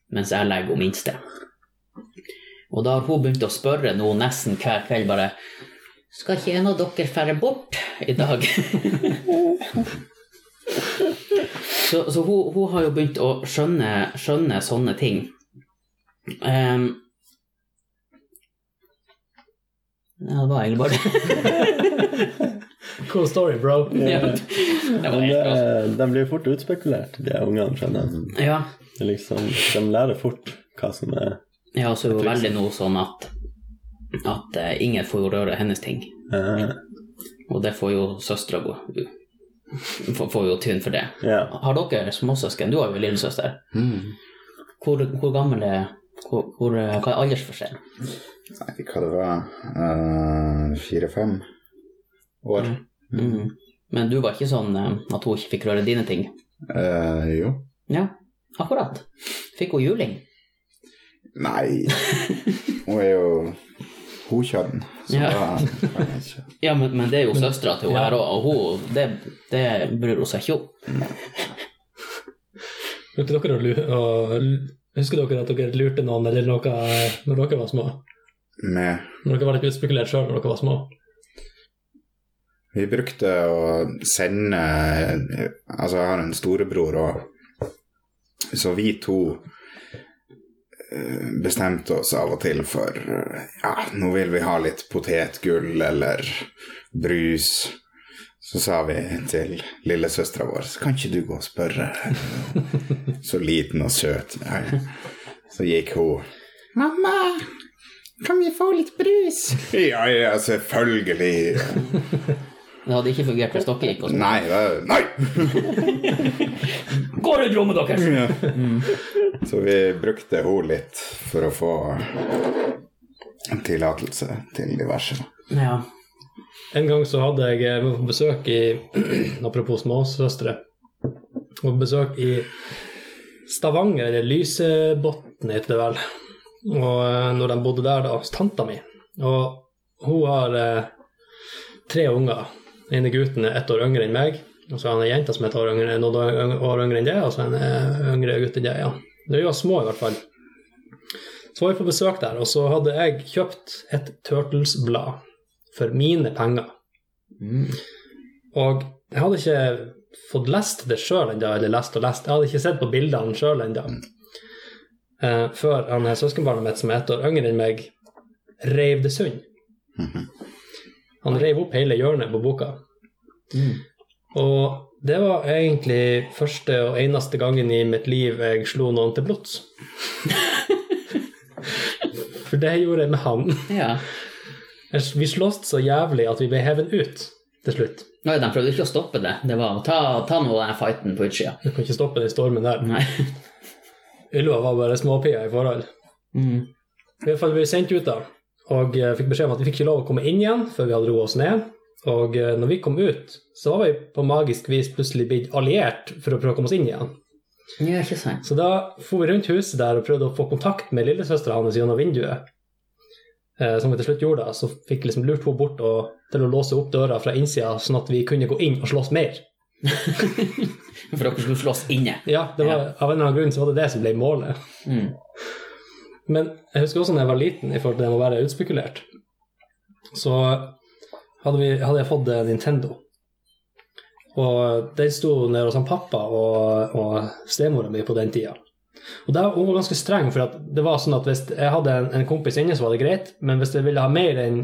mens jeg legger hun minste. Og da har hun begynt å spørre nå nesten hver kveld bare Skal ikke en av dere fære bort i dag? [LAUGHS] Så, så hun, hun har jo begynt å skjønne, skjønne sånne ting. Ehm, ja, det var egentlig bare det. [LAUGHS] Cool story, bro. ja. Det det, de blir fort utspekulert, de ungene, skjønner jeg. Ja. Liksom, de lærer fort hva som er ja, og så er det jo veldig nå sånn at, at eh, ingen får røre hennes ting. Ja. Og det får jo søstera gå. Får, får jo tynn for det. Ja. Har dere småsøsken? Du har jo lillesøster. mm. Hvor, hvor gammel er hvor, hvor, Hva er aldersforskjellen? Nei, hva det var uh, Fire-fem år. Mm. Men du var ikke sånn eh, at hun ikke fikk røre dine ting? Uh, jo. Ja, akkurat. Fikk hun juling? Nei, hun er jo hokjønn, så Ja. da kan jeg ikke [LAUGHS] Ja, men, men det er jo søstera til hun Ja. her òg, og hun, det, det bryr hun seg ikke om. Brukte dere å Husker dere at dere lurte noen eller noe eh, når dere var små? Med Når dere var litt utspekulert sjøl når dere var små? Vi brukte å sende Altså, jeg har en storebror, òg. så vi to eh, bestemte oss av og til for Ja, nå vil vi ha litt potetgull eller brus. Så sa vi til lillesøstera vår Kan ikke du gå og spørre? [LAUGHS] Så liten og søt. Så gikk hun Mamma, kan vi få litt brus? [LAUGHS] Ja, ja, selvfølgelig. Det hadde ikke fungert hvis dere gikk og spurte. Nei, det, nei! [LAUGHS] Går ut rommet deres! Ja. Så vi brukte henne litt for å få tillatelse til diverse. Ja. En gang så hadde jeg jeg var på besøk i [CLEARS THROAT] Apropos småsøstre. Jeg var på besøk i Stavanger, eller Lysebotn heter det vel. Og eh, når de bodde der, da, hos tanta mi. Og hun har eh, tre unger. Den ene gutten er ett år yngre enn meg. Og så har han ei jente som er et år yngre, noen år yngre enn det, og så en eh, yngre gutt enn det. ja. De var små, i hvert fall. Så var vi på besøk der, og så hadde jeg kjøpt et Turtles-blad for mine penger. Og jeg hadde ikke fått lest det sjøl ennå, eller lest og lest. Jeg hadde ikke sett på bildene sjøl ennå. Eh, før han her søskenbarnet mitt, som er ett år yngre enn meg, reiv det sund. Han reiv opp hele hjørnet på boka. Og det var egentlig første og eneste gangen i mitt liv jeg slo noen til blods. [LAUGHS] For det gjorde jeg med han. ja. Vi sloss så jævlig at vi ble hevet ut til slutt. Nei, de prøvde ikke å stoppe det. Det var å ta, ta av den fighten på utsida. Du kan ikke stoppe den stormen der. Nei. Ylva var bare småpia i forhold. Mm. I hvert fall ble vi sendt ut da, og eh, fikk beskjed om at vi fikk ikke lov å komme inn igjen før vi hadde roet oss ned. Og eh, når vi kom ut, så var vi på magisk vis plutselig blitt alliert for å prøve å komme oss inn igjen. Ja, ikke sant. Så da for vi rundt huset der og prøvde å få kontakt med lillesøstera hans gjennom vinduet. Eh, som vi til slutt gjorde, så fikk liksom lurt henne bort og, til å låse opp døra fra innsida, sånn at vi kunne gå inn og slåss mer. [LAUGHS] For dere skulle slåss inne. Ja, det var, av en eller annen grunn så var det det som ble målet. Mm. Men jeg husker også da jeg var liten, i forhold til det å være utspekulert. Så hadde, vi, hadde jeg fått eh, Nintendo. Og den sto nede hos han pappa og, og stemora mi på den tida. Og der, Hun var ganske streng, for at det var sånn at hvis jeg hadde en, en kompis inne, så var det greit, men hvis jeg ville ha mer enn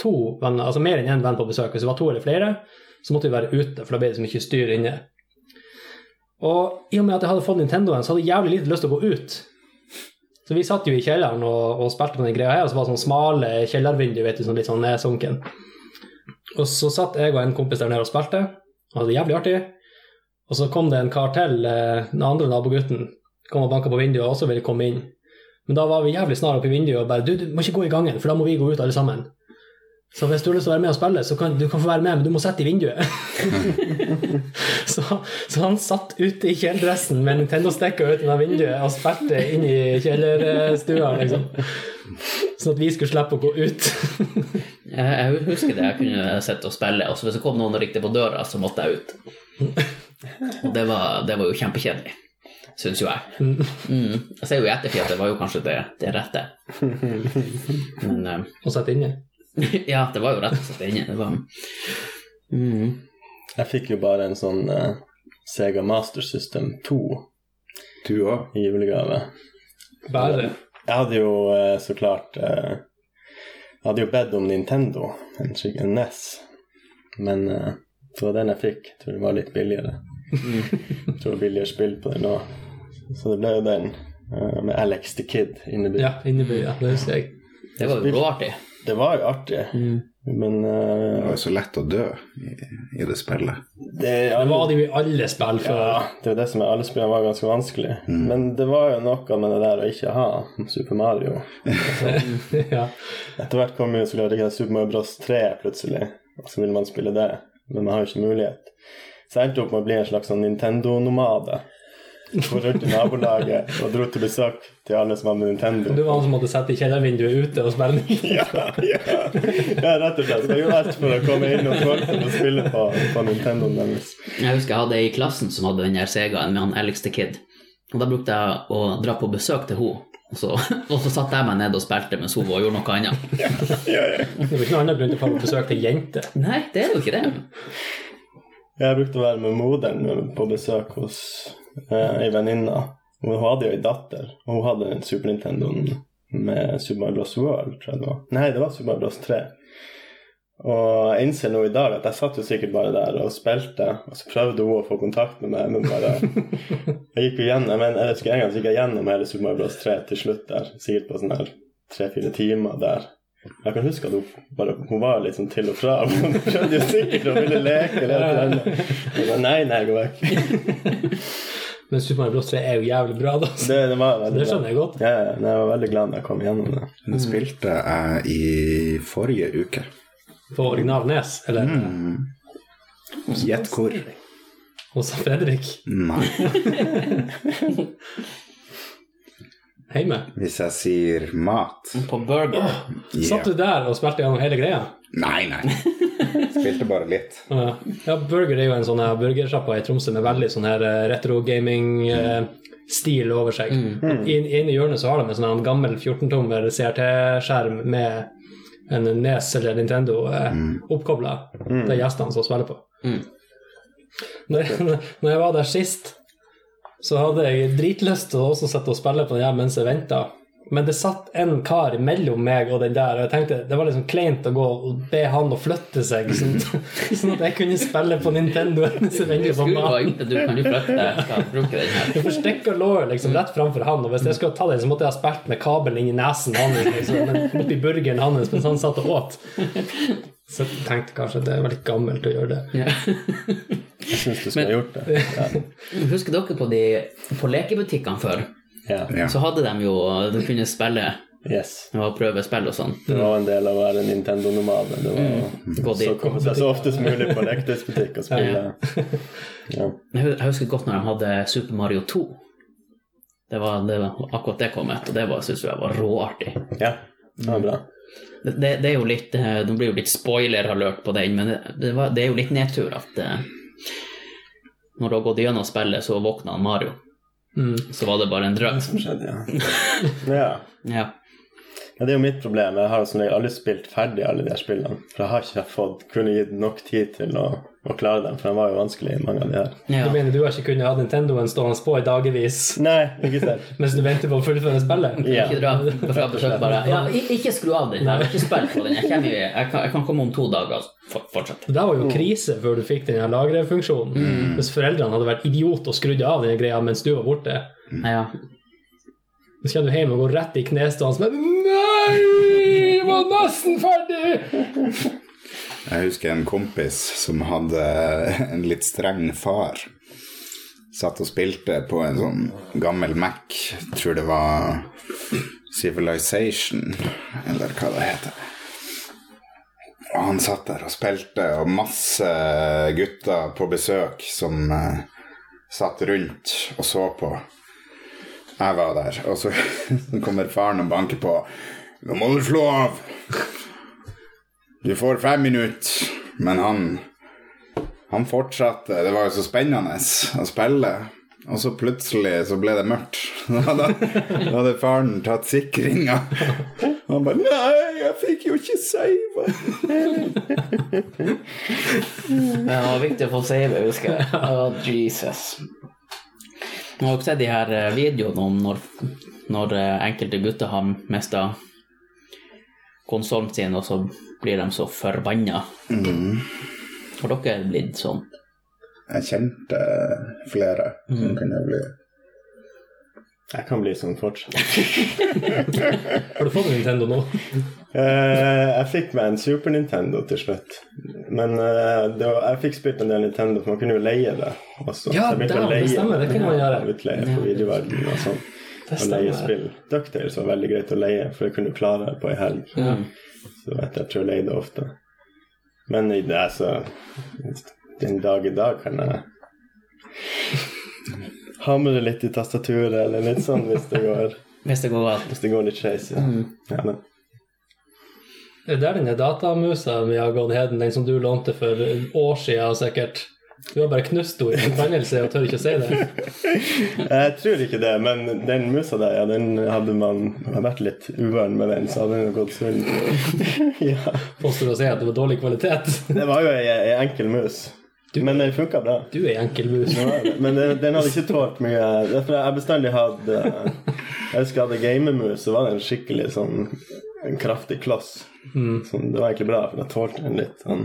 to venner, altså mer enn én venn på besøk, hvis det var to eller flere, så måtte vi være ute, for da ble det så mye styr inne. Og i og med at jeg hadde fått Nintendoen, så hadde jeg jævlig lite lyst til å gå ut. Så vi satt jo i kjelleren og, og spilte på den greia her, og så var det sånn smale kjellervinduer, vet du, sånn litt sånn nedsunken. Og så satt jeg og en kompis der nede og spilte, og hadde det jævlig artig. Og så kom det en kar til, eh, den andre nabogutten, kom og banka på vinduet og også ville komme inn. Men da var vi jævlig snar oppe i vinduet og bare du, du må ikke gå i gangen, for da må vi gå ut alle sammen. Så hvis du har lyst til å være med og spille, så kan du kan få være med, men du må sette i vinduet. [LAUGHS] så, så han satt ute i kjeledressen med Nintendo-stikka ut av vinduet og spilte inn i kjellerstua, liksom. Sånn at vi skulle slippe å gå ut. [LAUGHS] Jeg, jeg husker det, jeg kunne sitte og spille, og så hvis det kom noen og ringte på døra, så måtte jeg ut. Og det var, det var jo kjempekjedelig, syns jo jeg. Mm. Jeg ser jo i ettertid at det var jo kanskje det, det rette. [LAUGHS] Men eh, Og sette inne. [LAUGHS] ja, det var jo rett og slett inne. Det var mm. Jeg fikk jo bare en sånn uh, Sega Master System 2 Du også? i julegave. Bare. Jeg hadde jo uh, så klart uh, Jeg hadde jo bedt om Nintendo, en, en NES, men uh, det var den jeg fikk. Jeg tror det var litt billigere. Jeg [LAUGHS] tror det var billigere spill på den nå. Så det ble jo den, med Alex the Kid innebygd. Ja, inneby, ja. Det husker jeg. Det var jo råartig. Det var jo artig, men Det eh, var jo så lett å dø i, i det spillet. det, Det var det jo i alle spill før. Ja, det er det som er alle spillene var ganske vanskelig. Men det var jo noe med det der å ikke ha Super Mario. [LAUGHS] ja. Etter hvert kom jo så klart ikke Super Mario Bros 3 plutselig, og så ville man spille det, men man har jo ikke mulighet. Så jeg endte opp med å bli en slags sånn Nintendo-nomade. Gå rundt i nabolaget og dro til besøk til alle som hadde Nintendo. Du var han som måtte sette i kjellervinduet ute og spille [LAUGHS] Ja, ja. ja, rett og slett. Jeg gjorde alt for å komme inn og folk og spille på, på Nintendoen deres. Jeg husker jeg hadde ei i klassen som hadde den der Segaen med han Alex the Kid. Og da brukte jeg å dra på besøk til henne. Og så, [LAUGHS] og så satte jeg meg ned og spilte mens hun gjorde noe annet. [LAUGHS] Ja, ja. Det var ikke noe annet grunn til å få besøk til jenter. Nei, det er jo ikke det. Jeg brukte å være med moderen på besøk hos eh, ei venninne. Hun hadde jo ei datter, og hun hadde en Super Nintendo med Super Mario Bros. World, tror jeg det var. Nei, det var Super Mario Bros. 3. Og jeg innser nå i dag at jeg satt jo sikkert bare der og spilte, og så prøvde hun å få kontakt med meg, men bare [LAUGHS] Jeg gikk jo gjennom, men jeg husker en gang så gikk jeg gjennom hele Super Mario Bros. 3 til slutt der, sikkert på sånn her tre-fire timer der. Jeg kan huske at hun, bare, hun var litt sånn til og fra. [LAUGHS] Hun skjønte jo sikkert hun ville leke eller et eller annet. Nei, nei, gå vekk. [LAUGHS] Men Super Mario Bros. 3 er jo jævlig bra, da. Det, det Det skjønner jeg godt. Ja, ja, jeg var veldig glad da jeg kom gjennom det. Det spilte jeg i forrige uke. På original Nes, eller Gjett hvor? hos Fredrik. Nei. Hjemme. Hvis jeg sier mat På burger. Satt du der og spilte gjennom hele greia? Nei, nei. [LAUGHS] Spilte bare litt. Ja, Ja, Burger er jo en sånn burgersjappa i Tromsø med veldig sånn her retro-gaming-stil over seg. I I ene hjørnet så har de en sånn gammel 14-tommer CRT-skjerm med en Nes eller Nintendo eh, oppkobla er gjestene som spiller på. Mm. Når, jeg- [LAUGHS] når jeg var der sist, så hadde jeg dritlyst til å også sitte og spille på den her mens jeg venta. Men det satt en kar mellom meg og den der, og jeg tenkte det var liksom kleint å gå og be han å flytte seg, sånn, [LAUGHS] sånn at jeg kunne spille på Nintendo du du kan jo flytte her. For stikka lå liksom rett framfor han, og hvis jeg skulle ta den, så måtte jeg ha spilt med kabelen inn i nesen hans, liksom, men oppi burgeren hans mens han satt og åt. Så jeg tenkte kanskje det var litt gammelt å gjøre det. Jeg syns du skulle ha gjort det. Ja. Husker dere på, de, på lekebutikkene før? Ja. Ja. Så hadde de jo Du kunne spille Yes. og prøve spill og sånn. Det var en del av å være Nintendo-nomade. Det var Gå så dit. komme seg så oftest mulig på leketøysbutikk og spille. Ja. Hu- jeg husker godt når de hadde Super Mario 2. Det var, det var akkurat det kom ut, og det var- synes jeg var råartig. ja. Det var bra. Det, det, det er jo litt eh, Det blir jo litt spoiler-alert på den, men det, det, var, det er jo litt nedtur at eh, når du har gått gjennom spillet, så våkna han Mario. Mm. Så var det bare en drøm. Som skjedde, ja. [LAUGHS] ja. Ja. Ja, det er jo mitt problem. Jeg har som regel aldri spilt ferdig alle de her spillene. For jeg har ikke fått kunne gitt nok tid til å, å klare dem, for de var jo vanskelig, mange av de her. Du mener du har ikke kunnet ha Nintendoen stående på i dagevis Nei, ikke sant. [LAUGHS] mens du venter på å fullføre spillet? Ja. Ikke dra fra besøk bare Ja, ikke skru av den. Jeg har ikke spilt på den. Jeg, kan, jeg, kan, jeg kan komme om to dager Fortsett. Det var jo krise før du fikk den her Mm. Hvis foreldrene hadde vært idiot og skrudd av den greia mens du var borte. Ja. Så kommer du hjem og går rett i knestående med Nei! Jeg var nesten ferdig! Jeg husker en kompis som hadde en litt streng far. Satt og spilte på en sånn gammel Mac, tror det var Civilization, eller hva det heter. Og han satt der og spilte, og masse gutter på besøk som eh, satt rundt og så på. Jeg var der, og så [LAUGHS] kommer faren og banker på. Nå må du slå av! Du får fem minutter. Men han Han fortsatte. Det var jo så spennende å spille. Og så plutselig så ble det mørkt. [LAUGHS] Da hadde, da hadde faren tatt sikringa. Han bare 'Nei, jeg fikk jo ikke save'. [LAUGHS] Det var viktig å få save, husker jeg. Å, Jesus. Jeg har også sett de her eh, videoene om når, når eh, enkelte gutter har mista konsollen sin, og så blir de så forbanna. Har dere blitt sånn? Jeg kjente flere som kunne bli Jeg kan bli sånn fortsatt. [LAUGHS] Har du fått en Nintendo nå? Eh, jeg fikk meg en Super Nintendo til slutt. Men eh, det var, jeg fikk spilt en del Nintendo, for man kunne jo leie det også. Ja, Så jeg begynte å det leie stemmer, det kunne man gjøre. Utleie på videoverden og sånn. Det Og leie spill. Ducktails var veldig greit å leie, for det kunne du klare på ei helg. Ja. Så vet jeg, jeg tror jeg leide ofte. Men i det, så Den dag i dag kan jeg [LAUGHS] hamre litt i tastaturet, eller litt sånn hvis det går, [LAUGHS] Hvis det går galt. hvis det går litt skeis. Ja. Ja, men- Det er den datamusa vi har gått heden, den som du lånte for år siden sikkert. Du har bare knust henne i forbannelse og tør ikke å si det. [LAUGHS] Jeg tror ikke det, men den musa der, ja, den hadde man vært litt uvøren med den, så hadde den gått sunn. [LAUGHS] ja. Påstår å si at det var dårlig kvalitet. Det var jo ei, ei enkel mus, men den funka bra. Du er enkel mus. Det. Men den, den hadde ikke tålt mye Derfor jeg bestandig hatt eh, Jeg husker jeg hadde gamemus, så var det en skikkelig sånn en kraftig kloss. Sånn, det var egentlig bra, for jeg tålte den litt. Sånn.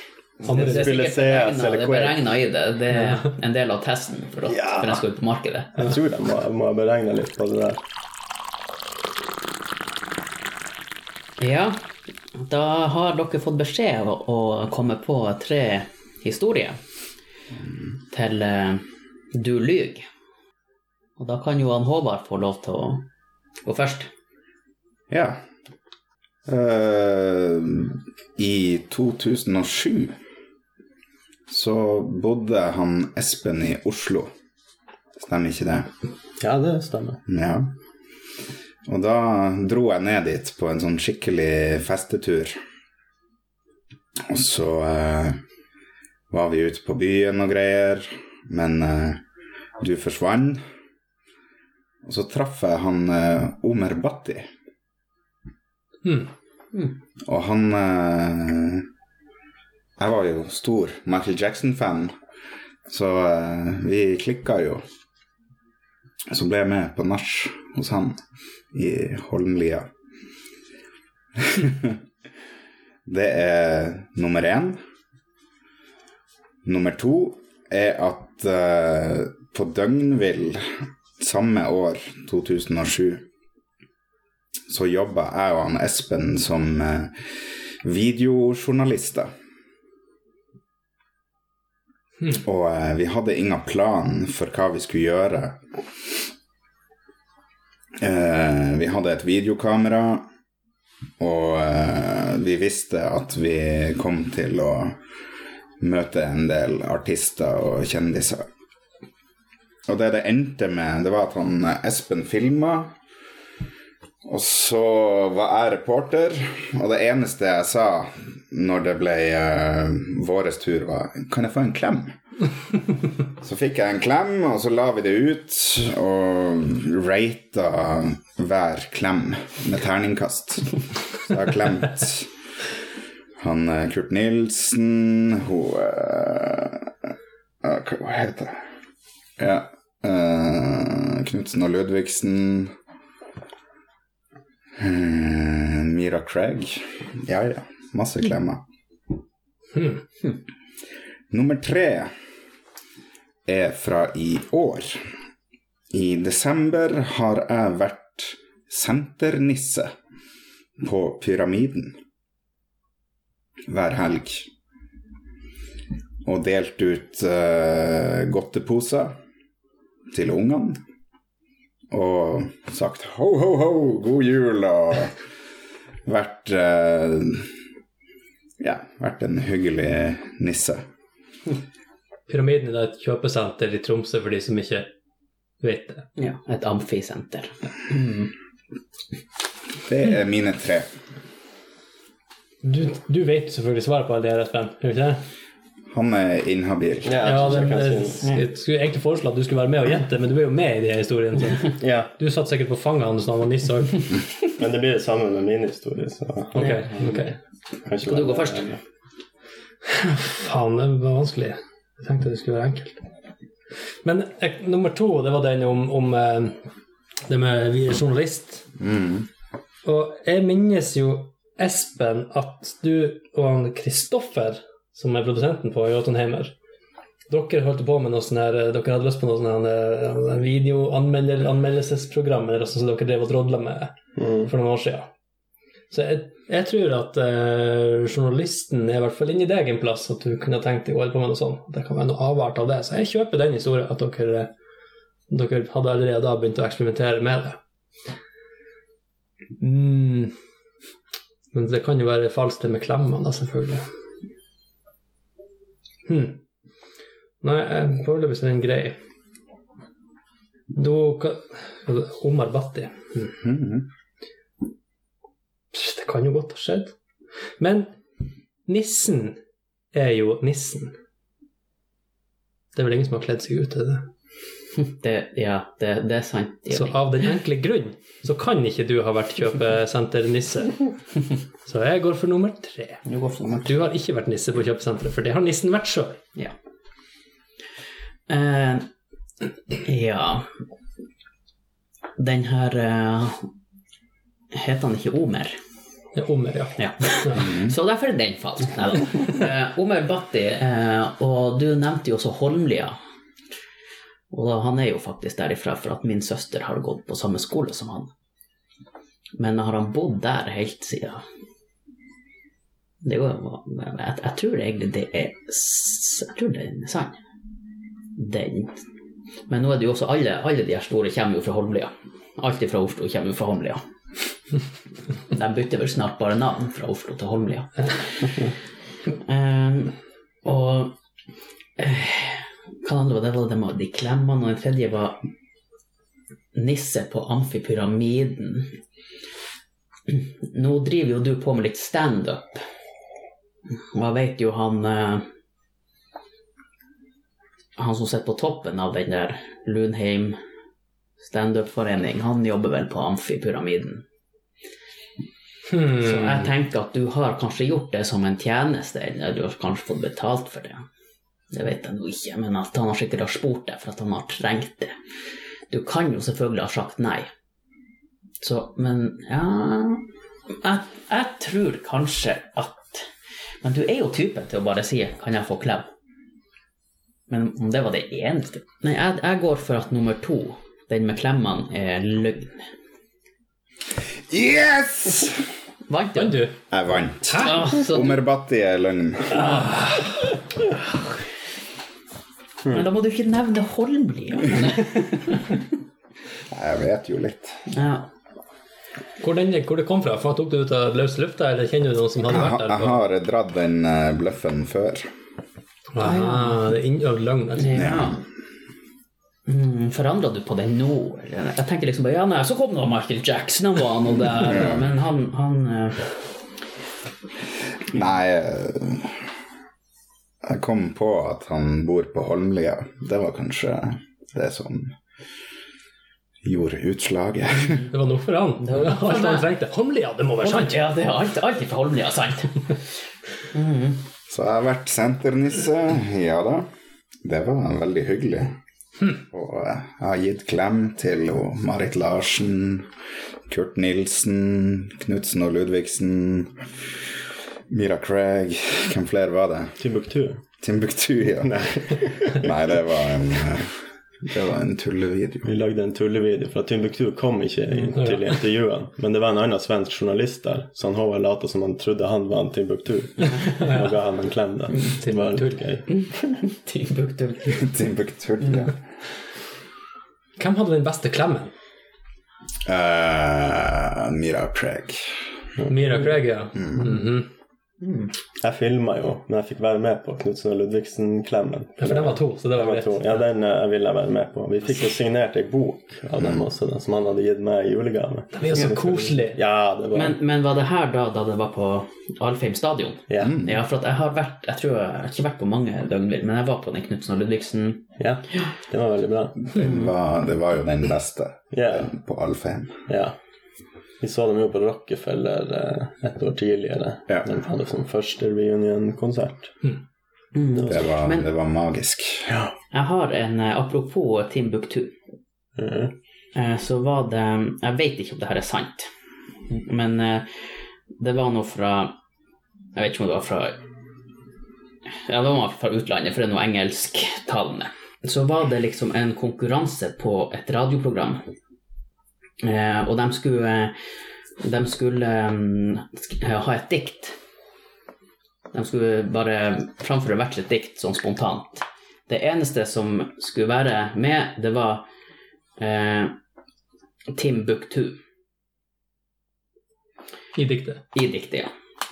[LAUGHS] Andre, Det er sikkert CS beregnet- eller det er beregna i det. Det er en del av testen for at Ja. den skal ut på markedet. Jeg tror de må, må beregne litt på det der. Ja, da har dere fått beskjed å, å komme på tre historier til eh, Du lyg. Og da kan jo han Håvard få lov til å gå først. Ja. Eh, I 2007 så bodde han Espen i Oslo. Stemmer ikke det? Ja, det stemmer. Ja. Og da dro jeg ned dit på en sånn skikkelig festetur. Og så eh, var vi ute på byen og greier, men eh, du forsvant. Og så traff jeg han eh, Omer Bhatti. Hmm. Og han eh, Jeg var jo stor Michael Jackson-fan, så vi klikka jo. Så ble jeg med på nach hos han i Holmlia. [LAUGHS] det er nummer én. Nummer to er at uh, på Døgnvill samme år, 2007, så jobba jeg og han Espen som uh, videojournalister. Og uh, vi hadde ingen plan for hva vi skulle gjøre. Uh, vi hadde et videokamera, og uh, vi visste at vi kom til å møte en del artister og kjendiser. Og det det endte med, det var at han eh, Espen filma. Og så var jeg reporter, og det eneste jeg sa når det ble uh, vår tur, var 'Kan jeg få en klem?' [LAUGHS] Så fikk jeg en klem, og så la vi det ut og rata hver klem med terningkast. Så jeg har klemt han eh, Kurt Nilsen, hun uh, Hva heter det? Ja. Uh, Knutsen og Ludvigsen. Uh, Mira Craig. Ja, ja. Masse klemmer. Nummer tre er fra i år. I desember har jeg vært senternisse på Pyramiden hver helg. Og delt ut uh, godteposer til ungene. Og sagt ho, ho, ho, god jul, og vært uh, Ja, vært en hyggelig nisse. Pyramiden er et kjøpesenter i Tromsø for de som ikke vet det. Ja, et amfisenter. Det er mine tre. Du, du vet selvfølgelig svaret på alle de her, Espen. gjør ikke det? Han er inhabil. Ja, Ja, den, jeg jeg, si noe. jeg skulle egentlig foreslå at du skulle være med og gjette, men du er jo med i de her historiene. Så. [LAUGHS] Ja, Du satt sikkert på fanget hans da han var nisse òg. [LAUGHS] men det blir det samme med min historie, så Ok, ok. kan Skal du gå først? [LAUGHS] Faen, det var vanskelig. Jeg tenkte det skulle være enkelt. Men eh, nummer to, det var den om, om eh, det med vi er journalist. Og jeg minnes jo, Espen, at du og han Kristoffer, som er produsenten på Jotunheimer, dere holdt på med noe sånn her, dere hadde lyst på noe sånn videoanmeldelsesprogram eller noe som dere drev og drodla med for noen år siden. Så jeg, jeg tror at uh, journalisten er i hvert fall inni deg en plass, at du kunne tenkt deg å holde på med noe sånt. Det kan være noe avart av det. Så jeg kjøper den historien, at dere, dere hadde allerede da begynt å eksperimentere med det. Mm. Men det kan jo være falskt det med klemmene, da, selvfølgelig. Hm. Nei, jeg- foreløpig er den grei. Da Omar Bhatti. Pff, Det kan jo godt ha skjedd. Men nissen er jo nissen. Det er vel ingen som har kledd seg ut til det? [LAUGHS] Det, ja, det, det er sant. Så av den enkle grunn så kan ikke du ha vært kjøpesenternisse. [LAUGHS] Så jeg går for nummer tre. Du går for nummer Du har ikke vært nisse på kjøpesenteret, for det har nissen vært sjøl. Ja. Uh, ja Den her uh, Heter han ikke Omer? Det er Omer, ja. Ja. [LAUGHS] Så derfor er den falsk. Neida. Eh, Omer Bhatti, eh, og du nevnte jo også Holmlia. Og da, han er jo faktisk derifra, for at min søster har gått på samme skole som han. Men har han bodd der helt siden det går, jeg, jeg tror egentlig det er Jeg tror det er sann. Den. Men nå er det jo også alle, alle de her store kommer jo fra Holmlia. Alt fra Oslo kommer jo fra Holmlia. [LAUGHS] De bytter vel snart bare navn fra Oslo til Holmlia. um, [LAUGHS] og eh, hva andre var det? var det med de klemmene, og den tredje var nisse på Amfipyramiden. Nå driver jo du på med litt standup. Og jeg vet jo han eh, Han som sitter på toppen av den der Lunheim standup-forening, han jobber vel på Amfipyramiden. Så Hmm. jeg tenker at du har kanskje gjort det som en tjeneste, eller du har kanskje fått betalt for det. Det vet jeg nå ikke, men at han har sikkert har spurt deg for at han har trengt det. Du kan jo selvfølgelig ha sagt nei. Så, men ja Jeg, jeg tror kanskje at Men du er jo typen til å bare si 'kan jeg få klem'? Men om det var det eneste Nei, jeg, jeg går for at nummer to, den med klemmene, er løgn. Yes! Vant du? Jeg vant. Ah, Omerbatti er løgn. Men da må du ikke nevne Holmlia. [LAUGHS] Jeg vet jo litt. Ja. Hvor, den, hvor det kom fra? For Tok du det ut av løs lufta, eller kjenner du noen som hadde vært der? jeg har dratt den eh, bløffen før. Aha, det er innøvd løgn. Altså. ja. Mm, Forandra du på den nå? Jeg tenkte liksom bare ja, nei, så kom nå Michael Jackson, han var nå der. Men han, han eh, Nei eh, jeg kom på at han bor på Holmlia. Det var kanskje det som gjorde utslaget. [LAUGHS] Det var nok for han. Det var alt han trengte. Holmlia, det må være sant! Ja, det er alt, alltid for Holmlia, sant? [LAUGHS] Så jeg har vært senternisse, ja da. Det var veldig hyggelig. Og eh, jeg har gitt klem til Marit Larsen, Kurt Nilsen, Knutsen og Ludvigsen, Mira Craig Hvem flere var det? Timbuktu. Timbuktu, ja. [LAUGHS] [LAUGHS] Nei, det var en eh, Det var en tullevideo. Vi lagde en tullevideo, for at Timbuktu kom ikke inn til intervjuene. Men det var en annen svensk journalist der, så han Håvard lot som han trodde han var en Timbuktu. [LAUGHS] Og ga han en klem der. Litt gøy. Timbuktu. Timbuktu, ja. Hvem hadde den beste klemmen? Uh, Mira Craig. Mira Craig, ja. Mhm. Jeg filma jo, men jeg fikk være med på Knutsen og Ludvigsen-klemmen. Ja, For den var to, så det var var to. Ja, den uh, ville jeg være med på. Vi fikk jo signert ei bok av dem også, den som han hadde gitt meg i julegave. Det var jo så koselig. Ja, det var Men, men var det her da, da det var på Alfheim stadion? Ja. Ja, for at jeg har vært Jeg tror jeg har ikke vært på mange døgnvill, men jeg var på den Knutsen og Ludvigsen. ja. Det var veldig bra. Det var, det var jo den beste Ja. på Alfheim. ja. Vi så dem jo på Rockefeller eh, et år tidligere. Ja. De hadde som første reunion-konsert. Det var, Men- det var magisk. Jeg har en eh, Apropos Timbuktu. Eh, Så var det Jeg vet ikke om det her er sant, men det var noe fra Jeg vet ikke om det var fra Ja, det var fra utlandet, for det er noe engelsktalende. Så var det liksom en konkurranse på et radioprogram, og de skulle De skulle mm, ha et dikt. De skulle bare framføre hvert sitt dikt sånn spontant. Det eneste som skulle være med, det var eh, Timbuktu I diktet. i diktet, ja.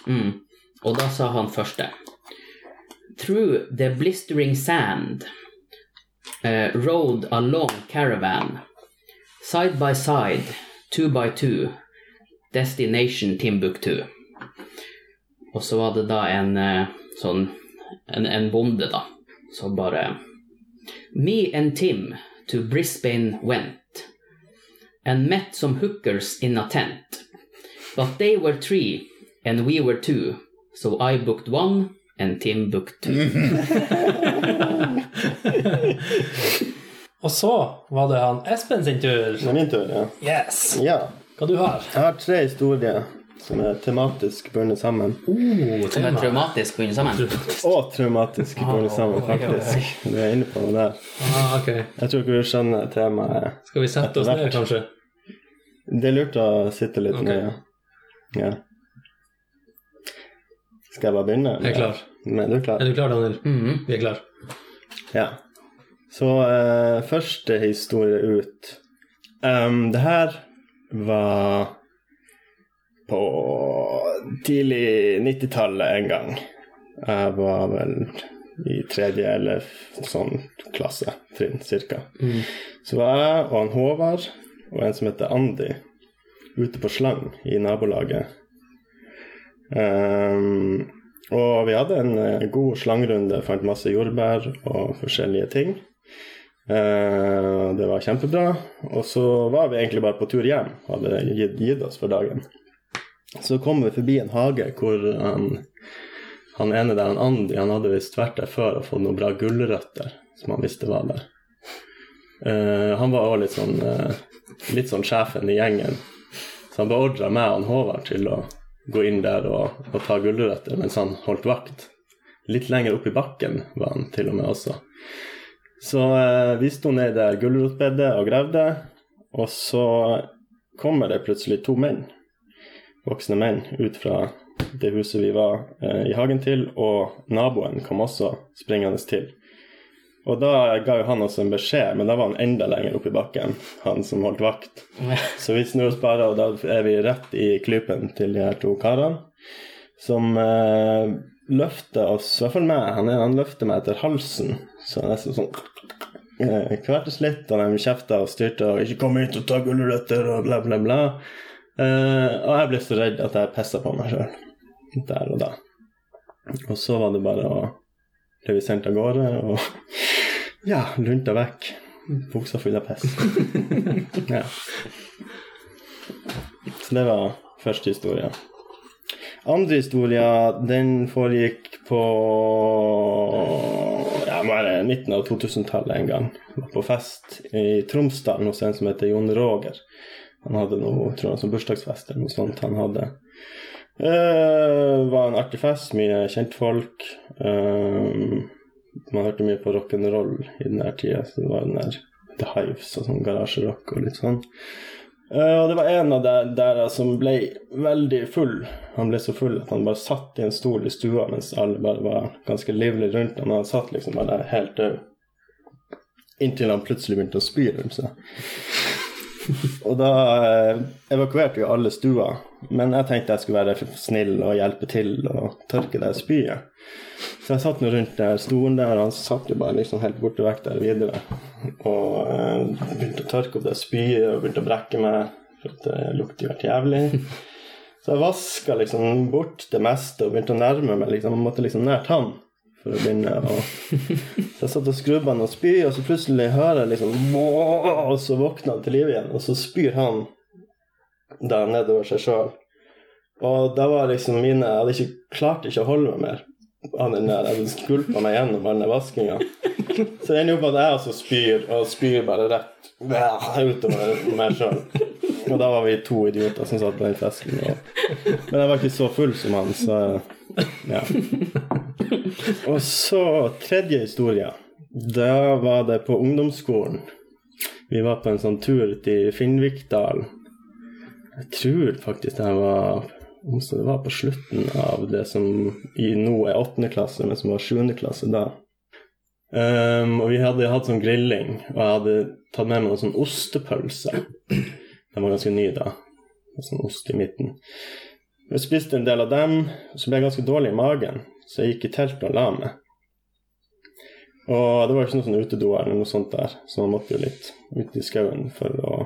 Mm. Og da sa han første Through the blistering sand uh, rode a long caravan Side by side, two by two Destination Timbuktu Og så var det da en eh, sånn en, en bonde da Som bare Me and Tim to Brisbane went And met some hookers in a tent But they were three, and we were two, so I booked one, and Tim booked two. [LAUGHS] [LAUGHS] Og så var det han Espen sin tur. Det er min tur, ja. Yes! ja. Hva du har Jeg har tre historier som er tematisk bundet sammen. Oh, Som er traumatisk bundet sammen. Og traumatisk bundet sammen, faktisk. Du er inne på noe der. Ah, ok. Jeg tror ikke du skjønner temaet. Skal vi sette oss ned, kanskje? Det er lurt å sitte litt okay. ned, ja. ja. Skal jeg bare begynne? Jeg er klar. Men du er klar? Er du klar, Daniel? Mhm. Vi er klar. Ja. Så eh, første historie ut. um, det her var på tidlig 90-tallet en gang. Jeg var vel i tredje eller sånn klasse, trinn cirka. Så var jeg og han Håvard og en som heter Andy ute på slang i nabolaget. Um, og vi hadde en eh, god slangrunde, fant masse jordbær og forskjellige ting. Eh, det var kjempebra. Og så var vi egentlig bare på tur hjem, hadde gitt, gitt oss for dagen. Så kom vi forbi en hage hvor han, han ene der, han Andy, han hadde visst vært der før og fått noen bra gulrøtter som han visste var der. Eh, han var òg litt sånn eh, litt sånn sjefen i gjengen, så han beordra meg og Håvard til å gå inn der og, og ta gulrøtter mens han holdt vakt. Litt lenger opp i bakken var han til og med også. Så eh, vi sto ned i det gulrotbedet og gravde, og så kommer det plutselig to menn, voksne menn, ut fra det huset vi var eh, i hagen til, og naboen kom også springende til. Og da ga jo han oss en beskjed, men da var han enda lenger oppe i bakken, han som holdt vakt. [LAUGHS] Så vi snur oss bare, og da er vi rett i klypen til de her to karene, som eh, løfter oss, i hvert fall meg, han, han løfter meg etter halsen, så nesten sånn eh, kvertes litt, og de kjefta og styrte og 'ikke kom hit og ta gulrøtter' og bla, bla, bla. Eh, og jeg ble så redd at jeg pissa på meg sjøl der og da. Og så var det bare å ble vi sendt av gårde og [LAUGHS] ja, lunta vekk. Buksa full av piss. [LAUGHS] ja. Så det var første historie. Andre historie, den foregikk på ja, være midten av 2000-tallet en gang. Var på fest i Tromsdalen hos en som heter Jon Roger. Han hadde noe, tror jeg, som bursdagsfest eller noe sånt han hadde. Det var en artig fest, mye kjentfolk. Uh, man hørte mye på rock'n'roll i den der tida, så det var den der The Hives og sånn garasjerock og litt sånn. Uh, og det var en av der, der som ble veldig full. Han ble så full at han bare satt i en stol i stua mens alle bare var ganske livlige rundt ham. Han satt liksom bare der helt død. Inntil han plutselig begynte å spy rundt seg. [LAUGHS] og da eh, evakuerte jo alle stua. Men jeg tenkte jeg skulle være snill og hjelpe til og tørke det spyet. Så jeg satt nå rundt der stolen der, og han satt jo bare liksom helt borte vekk der videre. Og eh, begynte å tørke opp det spyet og begynte å brekke meg, for at det lukter jo helt jævlig. Så jeg vaska liksom bort det meste og begynte å nærme meg. liksom, Jeg måtte liksom nært han for å begynne. å så jeg satt og skrubba og spy, og så plutselig hører jeg liksom Og så våkner han til live igjen, og så spyr han da nedover seg sjøl. Og da var liksom mine Jeg hadde ikke klart ikke å holde meg mer den. Jeg hadde skulpa meg gjennom all den vaskinga. Så det ender jo på at jeg også spyr, og spyr bare rett utover meg sjøl. Og da var vi to idioter som satt på den festen. Og... Men jeg var ikke så full som han, så ja. Og så tredje historie. Da var det på ungdomsskolen. Vi var på en sånn tur til Finnvikdal. Jeg tror faktisk det var så det var på slutten av det som i nå er åttende klasse, men som var sjuende klasse da. Um, og vi hadde hatt sånn grilling, og jeg hadde tatt med meg noen sånn ostepølse. Den var ganske ny da. Sånn ost i midten. Jeg spiste en del av dem, og så ble jeg ganske dårlig i magen, så jeg gikk i teltet og la meg. Og det var ikke noe sånn utedo eller noe sånt der, så man måtte jo litt ut i skauen for å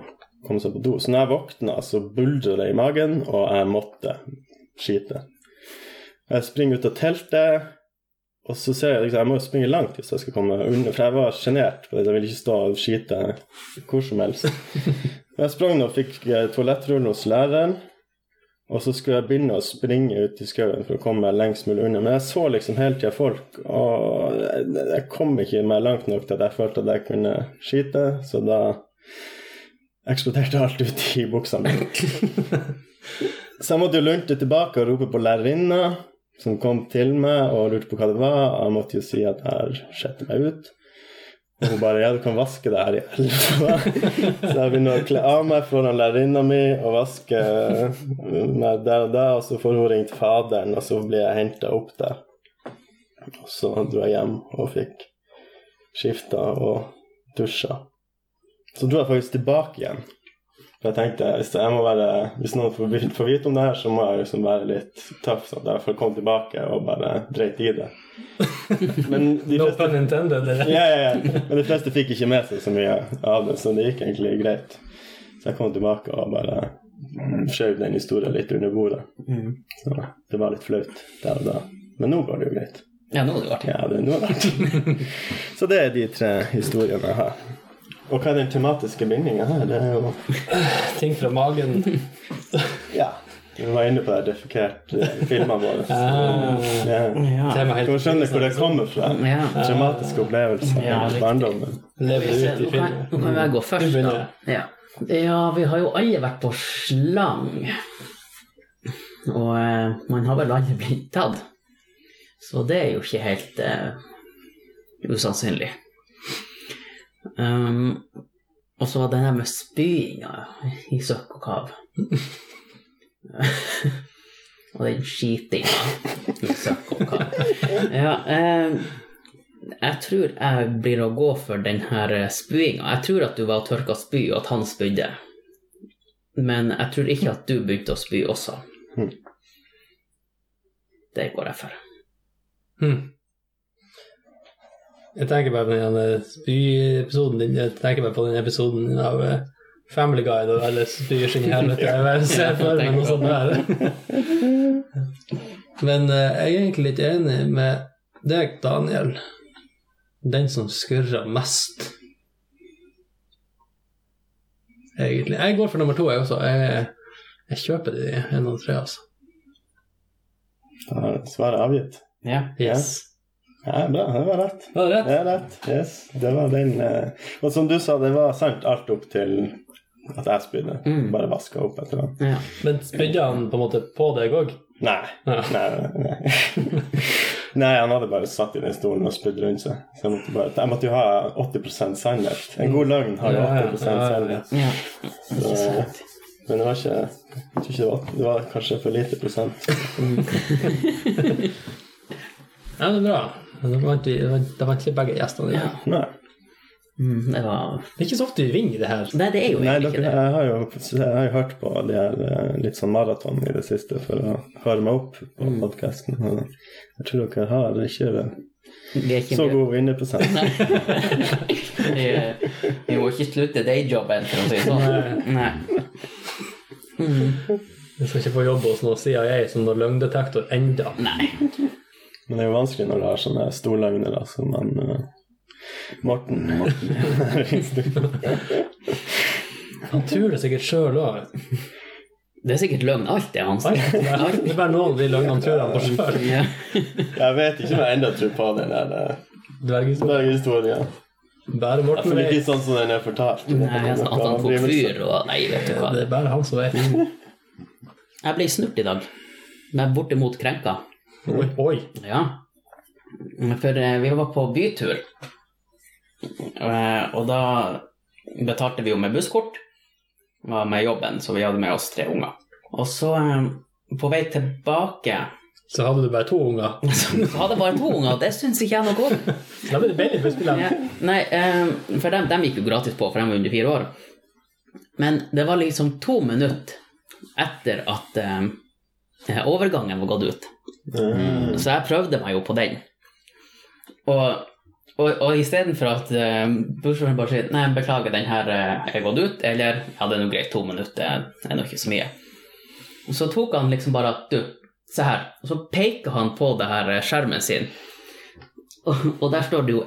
komme seg på do. Så når jeg våkna, så buldra det i magen, og jeg måtte skite. Jeg springer ut av teltet, og så ser jeg liksom, jeg må springe langt hvis jeg skal komme under, for jeg var sjenert. Jeg ville ikke stå og skite hvor som helst. [LAUGHS] Jeg sprang og fikk toalettrullen hos læreren. Og så skulle jeg begynne å springe ut i skauen for å komme lengst mulig unna. Men jeg så liksom hele tida folk, og jeg kom ikke meg langt nok til at jeg følte at jeg kunne skite, så da eksploderte alt ut i buksa mi. så jeg måtte jo lunte tilbake og rope på lærerinna, som kom til meg og lurte på hva det var. Jeg måtte jo si at jeg skjettet meg ut. Og hun bare 'Ja, du kan vaske det her i elva'. Så jeg begynner å kle av meg foran lærerinna mi og vaske meg der og da. Og så får hun ringt faderen, og så blir jeg henta opp der. Og så dro jeg hjem og fikk skifta og dusja. Så dro jeg faktisk tilbake igjen. For jeg tenkte hvis, jeg må være, hvis noen får, får vite om det her, så må jeg liksom være litt tøff. Så jeg får komme tilbake og bare dreit i det. [LAUGHS] Men de fleste, no pun intended, eller? Ja, ja, ja. Men de fleste fikk ikke med seg så mye av det, så det gikk egentlig greit. Så jeg kom tilbake og bare skjøv den historien litt under bordet. Mm. Så det var litt flaut der og da. Men nå går det jo greit. Ja, nå er det artig. Ja, det, nå er det artig. [LAUGHS] så det er de tre historiene jeg har. Og hva er den tematiske bindinga her? Det er jo [SIGHS] Ting fra magen. ja. Vi var inne på det defekerte eh, filmene våre. Ah, ja. ja. Du må skjønne hvor det kommer fra. Ja. Dramatiske opplevelser ja, barndommen. Lever ut i filmen. Nå kan jeg gå først, da. Ja. ja, vi har jo alle vært på slang. Og eh, man har vel aldri blitt tatt. Så det er jo ikke helt uh, usannsynlig. Um, og så var det der med spyinga i søkk og kav. [LAUGHS] og den skitinga i søkk og kav. Ja, um, jeg tror jeg blir å gå for den her spyinga. Jeg tror at du var og tørka spy, og at han spydde. Men jeg tror ikke at du begynte å spy også. Hmm. Det går jeg for. Hmm. Jeg tenker bare på den spyepisoden din. Jeg tenker bare på den episoden av eh, Family Guy da alle spyr sin helvete. Jeg ser for meg noe sånt der. Men uh, jeg er egentlig litt enig med deg, Daniel, den som skurrer mest Egentlig. Jeg går for nummer to, jeg også. Jeg, jeg kjøper de en og tre, altså. Da er svaret avgitt. Ja. Yes. Ja, bra. Det var rett. Var det rett? Det er rett. Yes. Det var den eh, Og som du sa, det var sant alt opp til at jeg spydde. Mm. Bare vaska opp etter hvert. ja. Men spydde han på en måte på deg òg? Nei. Ja. Nei, nei. [LAUGHS] nei, han hadde bare satt i den stolen og spydd rundt seg. Så jeg måtte, bare, jeg måtte jo ha 80% sannhet. En god løgn har jo Ja, ja, 80 ja, ja. sannhet. ja. Så, Ikke sant. men det var ikke Jeg tror ikke det var, det var kanskje for lite prosent. Ja, det er bra. Da vant vi da vant- ikke begge gjestene. Ja. Nei. Mm, det var Det er ikke så ofte vi vinner det her. Nei, det er jo Nei, dere, ikke det. jeg har jo jeg har hørt på de her eh, litt sånn maraton i det siste for å høre meg opp på Mm. podkasten. Jeg tror dere har ikke Vi er ikke så god vinnerprosent. [LAUGHS] vi, vi må ikke slutte dayjobben, for å si det sånn. Nei. Mm, Vi skal ikke få jobb hos noe CIA som noen løgndetektor enda. nei. Men det er jo vanskelig når du har sånne storløgnere som han uh, Morten. [LAUGHS] Han tror det sikkert sjøl òg. Det er sikkert løgn, alt det han Det er bare noen av de løgnene tror han på sjøl. [LAUGHS] Jeg vet ikke om jeg enda tror på den der dverghistorien. Dverghistorie. historien. Bare Jeg Morten føler ikke sånn som den er fortalt. Nei, altså, at han tok fyr og Nei, vet du hva. Det er bare han som vet. Jeg ble snurt i dag. Men bortimot krenka. Oi, oi. Ja. For eh, vi var på bytur. Eh, Og da betalte vi jo med busskort. Var med jobben, så vi hadde med oss tre unger. Og så, eh, på vei tilbake, Så hadde du bare to unger. [LAUGHS] så hadde jeg bare to unger, og det syns ikke jeg noe om. Da ble det billig. Ja, nei, eh, for dem, dem gikk jo gratis på, for de var under fire år. Men det var liksom to minutter etter at eh, overgangen var gått ut. Mm. Så jeg prøvde meg jo på den. Og, og, og istedenfor at uh, bussjåføren bare sier nei, beklager, den her uh, er gått ut, eller ja, det er nå greit, to minutter det er nå ikke så mye. Så tok han liksom bare at du, se her, og så peker han på det her eh, skjermen sin, og, og der står det jo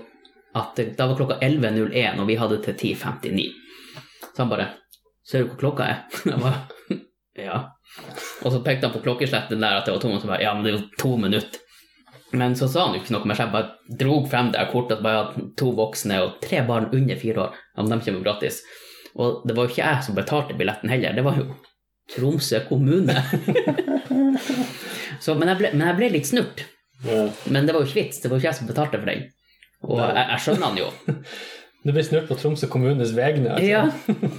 at da var klokka 11.01, og vi hadde til 10.59. Så han bare Ser du hvor klokka er? [LAUGHS] Jeg bare Ja. Og så pekte han på klokkesletten der at det var to minutter, så bare Ja, men det er jo to minutter. Men så sa han jo ikke noe så jeg bare drog frem det kortet at bare to voksne og tre barn under fire år. Ja, men de kommer gratis. Og det var jo ikke jeg som betalte billetten heller, det var jo Tromsø kommune. [LAUGHS] så, men, jeg ble, men jeg ble litt snurt. Ja. Men det var jo ikke vits, det var jo ikke jeg som betalte for den. Og jeg, jeg skjønner han jo. [LAUGHS] Du ble snurt på Tromsø kommunes vegne. Altså. Ja.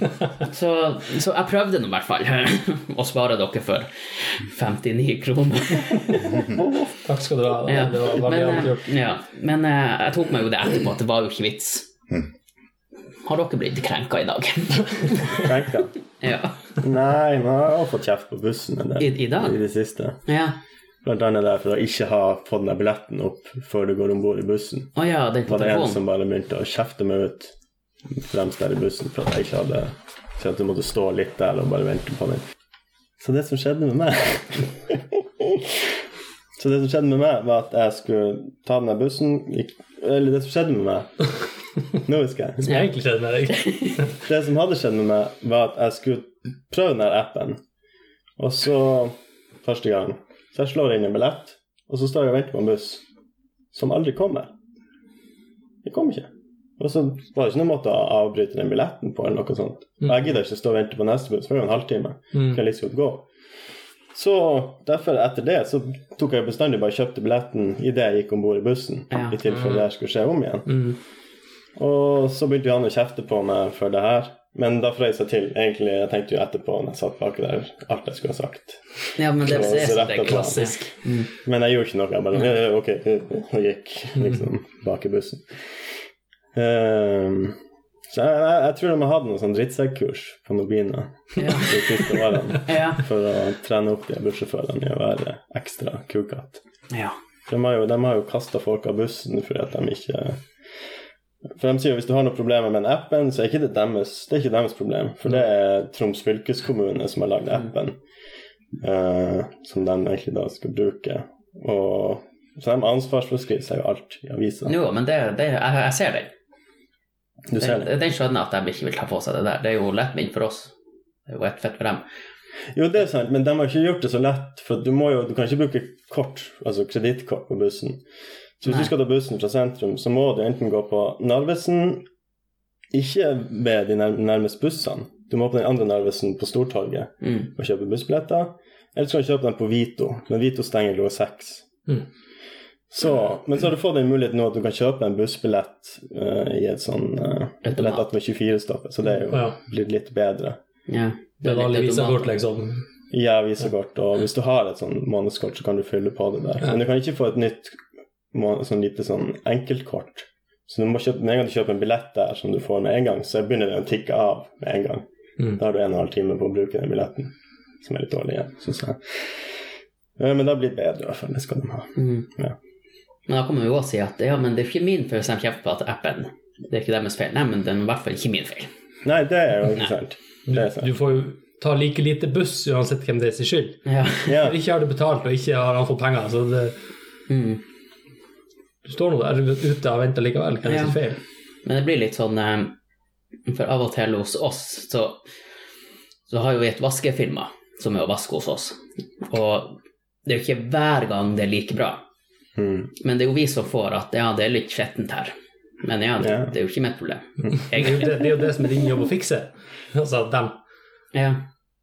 [LAUGHS] Så, så jeg prøvde nå i hvert fall [LAUGHS] å spare dere for 59 kroner. [LAUGHS] Takk skal du ha. Ja. Det var Men, valiant eh, gjort. ja. Men eh, jeg tok meg jo det etterpå at det var jo ikke vits. Har dere blitt krenka i dag? Krenka? ja. Nei, men jeg har fått kjeft på bussen en I, I dag? i det siste. Ja. Blant annet der for å ikke ha fått den billetten opp før du går om bord i bussen. Å ja, den på var det en som bare begynte å kjefte meg ut fremst der i bussen for at jeg ikke hadde Så at du måtte stå litt der og bare vente på den. Så det som skjedde med meg [LAUGHS] Så det som skjedde med meg, var at jeg skulle ta den der bussen gikk- Eller det som skjedde med meg [LAUGHS] Nå husker jeg. Som egentlig skjedde med deg. [LAUGHS] Det som hadde skjedd med meg, var at jeg skulle prøve den der appen. Og så Første gang. Så jeg slår inn en billett, og så står jeg og venter på en buss som aldri kommer. Det kom ikke. Og så var det ikke noen måte å avbryte den billetten på, eller noe sånt. Og jeg gidder ikke stå og vente på neste buss, for det er jo en halvtime. Mm. Kan like godt gå. Så derfor, etter det, så tok jeg bestandig bare kjøpte billetten idet jeg gikk om bord i bussen, Ja. i tilfelle det her skulle skje om igjen. Mm. Og så begynte han å kjefte på meg for det her. Men da frøys jeg til. Egentlig, Jeg tenkte jo etterpå når jeg satt baki der, alt jeg skulle ha sagt. Ja, men det, det, det, er klassisk. Mm. Men jeg gjorde ikke noe. Jeg bare ja, ok, og gikk liksom bak i bussen. Um, så jeg, jeg, jeg tror de har hatt noen sånn drittsekkurs på Nobina Ja. [LAUGHS] de siste årene [LAUGHS] Ja. for å trene opp de bussjåførene i å være ekstra kukete. ja. De har jo, de har jo kasta folk av bussen fordi at de ikke For de sier jo hvis du har noen problemer med den appen, så er ikke det deres, det er ikke deres problem. For det er Troms fylkeskommune som har lagd appen, eh, som de egentlig da skal bruke. Og Så de ansvarsforskriver seg jo alt i avisa. Jo, men det, det, jeg, jeg ser den. Du ser Den, den skjønner at de ikke vil ta på seg det der. Det er jo lettvint for oss. Det er jo ett fett for dem. Jo, det er sant, men de har ikke gjort det så lett. For du, må jo, du kan ikke bruke kort, altså kredittkort på bussen. Så hvis Nei. du skal ta bussen fra sentrum, så må du enten gå på Narvesen, ikke ved de nærmeste bussene. Du må på den andre Narvesen på Stortorget Mm. og kjøpe bussbilletter. Eller så kan du kjøpe den på Vito, men Vito stenger klokka seks. Mm. Så, men så har du fått den muligheten nå at du kan kjøpe en bussbillett uh, i et sånn uh, billett med 24-stoppet, så det er jo Ja. blitt litt bedre. Ja. Det er vanlig visakort, liksom. Ja, visakort. og hvis du har et sånn månedskort, så kan du fylle på det der. Ja. Men du kan ikke få et nytt sånn lite sånn enkeltkort. Så du må kjøpe, med en gang du kjøper en billett der som du får med en gang, så begynner den å tikke av med en gang. Mm. Da har du en og en halv time på å bruke den billetten, som er litt dårlig igjen, syns jeg. Eh, Men det har blitt bedre, i hvert fall. Det skal de ha. Mm. Ja. Men da kommer vi jo også si at ja, men det er ikke min feil hvis de kjefter på at appen Det er ikke deres feil. Nei, men den er i hvert fall ikke min feil. Nei, det er jo ikke sant. Det er sant. Du får jo ta like lite buss uansett hvem det er sin skyld. Ja. Ja. Ikke har du betalt og ikke har han fått penger, så det, Mm. Du står nå der ute og venter likevel. Hvem er Ja. sin feil? Men det blir litt sånn eh, For av og til hos oss så, så har jo vi et vaskefirma som er å vaske hos oss. Og det er jo ikke hver gang det er like bra. Mm. Men det er jo vi som får at ja, det er litt skjettent her. Men ja, det, Ja. det er jo ikke mitt problem. Det er, det, det er jo det som er din jobb å fikse. Altså, dem, Ja.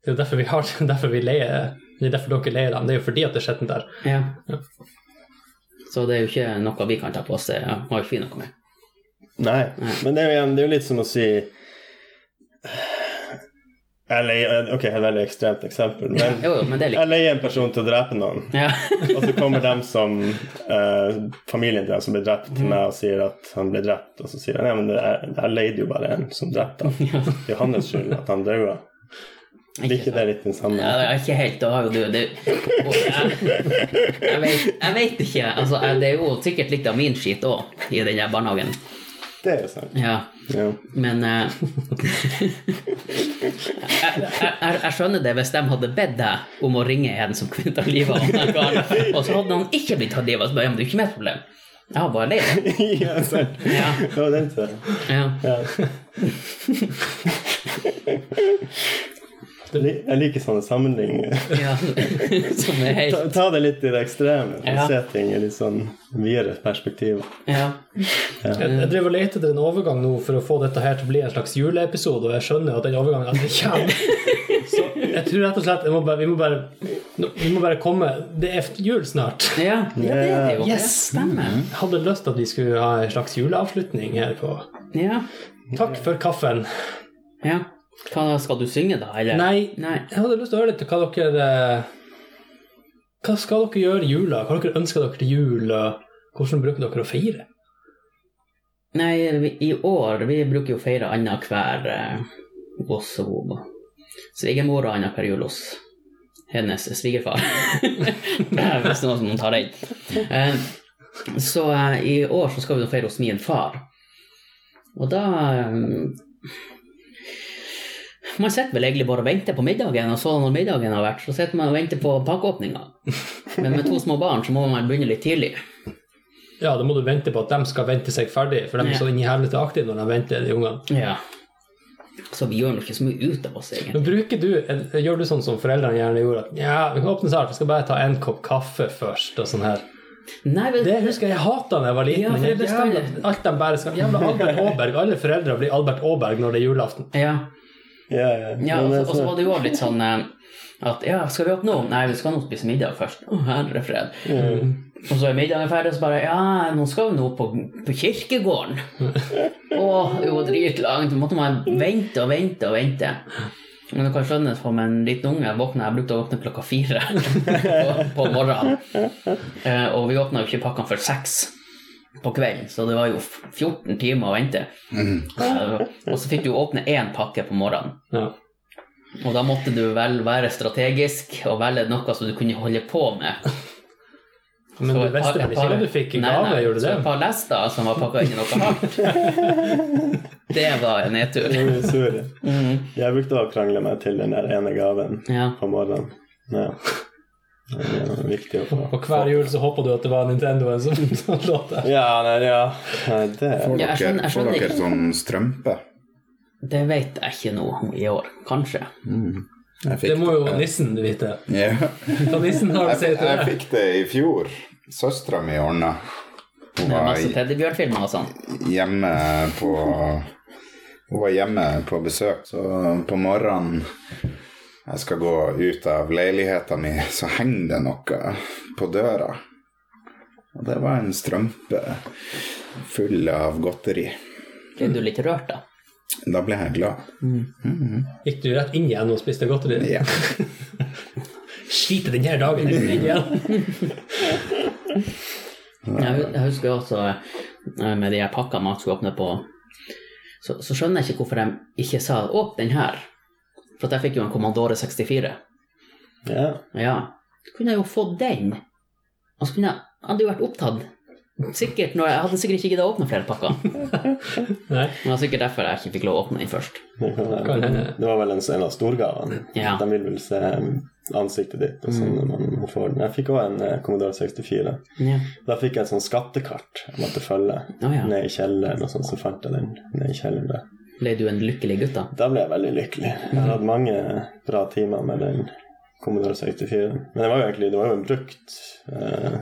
det er jo derfor vi, har, [LAUGHS] derfor vi leier det er derfor dere leier dem. Det er jo fordi at det er skjettent der. ja. Så det er jo ikke noe vi kan ta på oss. Det har jo ikke vi noe med. Nei, Nei. men det er jo det er jo litt som å si Jeg leier Ok, et veldig ekstremt eksempel, men Jo, men jeg leier en person til å drepe noen. Ja. [LAUGHS] Og så kommer dem som eh, familien til den som ble drept, til meg og sier at han ble drept. Og så sier han ja, men er, jeg leide jo bare en som drepte han. [LAUGHS] Det er jo hans skyld at han døde. Ikke det litt den samme? Ja, det er ikke helt, da har jo du det, jeg, jeg, vet, jeg vet ikke. Altså, det er jo sikkert litt av min skit òg i den der barnehagen. Det er jo sant. Ja, Ja. men [LAUGHS] uh, jeg, jeg, jeg, skjønner det hvis de hadde bedt deg om å ringe en som kunne ta livet av han karen, og så hadde han ikke blitt tatt livet av, så bare, ja, men det er jo ikke mitt problem. Jeg var bare leid. [LAUGHS] ja, sant. Ja, Ja, den ser ja. Ja. [LAUGHS] Jeg liker sånne sammenligninger. ja. [LAUGHS] Som er Ta, helt ta det litt i det ekstreme, for Ja. å se ting i litt sånn videre perspektiv. Ja. Jeg, jeg drev og lette etter en overgang nå for å få dette her til å bli en slags juleepisode, og jeg skjønner at den overgangen aldri kommer. [LAUGHS] Så jeg tror rett og slett jeg må bare, vi, må bare, vi må bare komme Det er jul snart. Ja, ja, det er det jo. Yes. Stemmer. Jeg hadde lyst til at vi skulle ha en slags juleavslutning her på Ja. Takk for kaffen. Hva skal du synge, da? Eller? Nei, Nei. jeg hadde lyst til å høre litt hva dere eh, Hva skal dere gjøre i jula? Hva dere ønsker dere til jul? og Hvordan bruker dere å feire? Nei, i år Vi bruker jo å feire annenhver eh, hos hun svigermor og annenhver jul hos hennes svigerfar. [LAUGHS] det er visst noe som noen tar inn. Eh, så eh, i år så skal vi feire hos min far. Og da eh, Man sitter vel egentlig bare og venter på middagen, og så når middagen har vært, så sitter man og venter på pakkeåpninga. Men med to små barn så må man begynne litt tidlig. Ja, da må du vente på at de skal vente seg ferdig, for de er så inn i helvete aktive når de venter, de ungene. Ja. Så vi gjør ikke så mye ut av oss, egentlig. Men bruker du, gjør du sånn som foreldrene gjerne gjorde, at ja, vi kan åpne snart, vi skal bare ta en kopp kaffe først, og sånn her. Nei, vel, Det husker jeg jeg hata da jeg var liten. Ja, men det jævla, at alt de bare skal Jævla Albert Aaberg. Alle foreldre blir Albert Aaberg når det er julaften. Ja, Ja, ja. ja og så- og så så- var det jo litt sånn eh, at ja, skal vi opp nå? Nei, vi skal nå spise middag først. Å, herre fred. Og så er middagen ferdig, og så bare ja, nå skal vi nå på, på kirkegården. [LAUGHS] Å, det var dritlangt. Så måtte man vente og vente og vente. Men du kan skjønne for meg en liten unge våkner, jeg brukte å våkne klokka fire [LAUGHS] på, på morgenen. [LAUGHS] Eh, og vi åpna jo ikke pakkene før seks på kvelden, så det var jo 14 timer å vente. Eh, og så fikk du åpne én pakke på morgenen. Ja. Og da måtte du vel være strategisk og velge noe som du kunne holde på med. Men Så du visste vel ikke hva du fikk i gave, nei, gjorde du så det? Et par lester som var pakka inn i noe hardt. [LAUGHS] Det var en nedtur. Det. Mm. Jeg brukte å krangle meg til den der ene gaven Ja. på morgenen. Ja. Og hver jul så håper du at det var Nintendoen som, [LAUGHS] som låt der. Ja, nei, ja. Nei, det Får Ja, jeg skjønner- jeg skjønner. får dere sånn strømpe? Det vet jeg ikke nå i år. Kanskje. Mm. Det må jo det. nissen vite. Ja. Hva nissen har å Jeg, jeg det? fikk det i fjor. Søstera mi ordna. Hun Med var masse teddybjørnfilmer og sånn. hjemme på Hun var hjemme på besøk, så på morgenen jeg skal gå ut av leiligheten min, så henger det noe på døra. Og det var en strømpe full av godteri. Ble du litt rørt, da? Da ble jeg glad. Gikk du rett inn igjen og spiste godteri? Ja. [LAUGHS] Skite denne dagen, inn igjen. [LAUGHS] Jeg, husker også eh, med de her mat skulle åpne på, så, så skjønner jeg ikke hvorfor de ikke sa 'åpne den her'. For at jeg fikk jo en Commandore 64. Ja. Ja. Så kunne jeg jo fått den. Og så kunne jeg hadde jo vært opptatt. Sikkert når jeg hadde sikkert ikke giddet å åpne flere pakker. [LAUGHS] Nei. Men det var sikkert derfor jeg ikke fikk lov å åpne den først. [LAUGHS] Det, var vel en, en av storgavene. Ja. De vil vel se ansiktet ditt og sånn når man får den. Jeg fikk òg en eh, Commodore 64. Ja. Da fikk jeg et sånt skattekart jeg måtte følge oh, ja. ned i kjelleren, og sånn, så fant jeg den ned i kjelleren. Ble du en lykkelig gutt, da? Da ble jeg veldig lykkelig. Jeg har hatt mange bra timer med den Commodore 64. Men det var jo egentlig det var jo en brukt eh,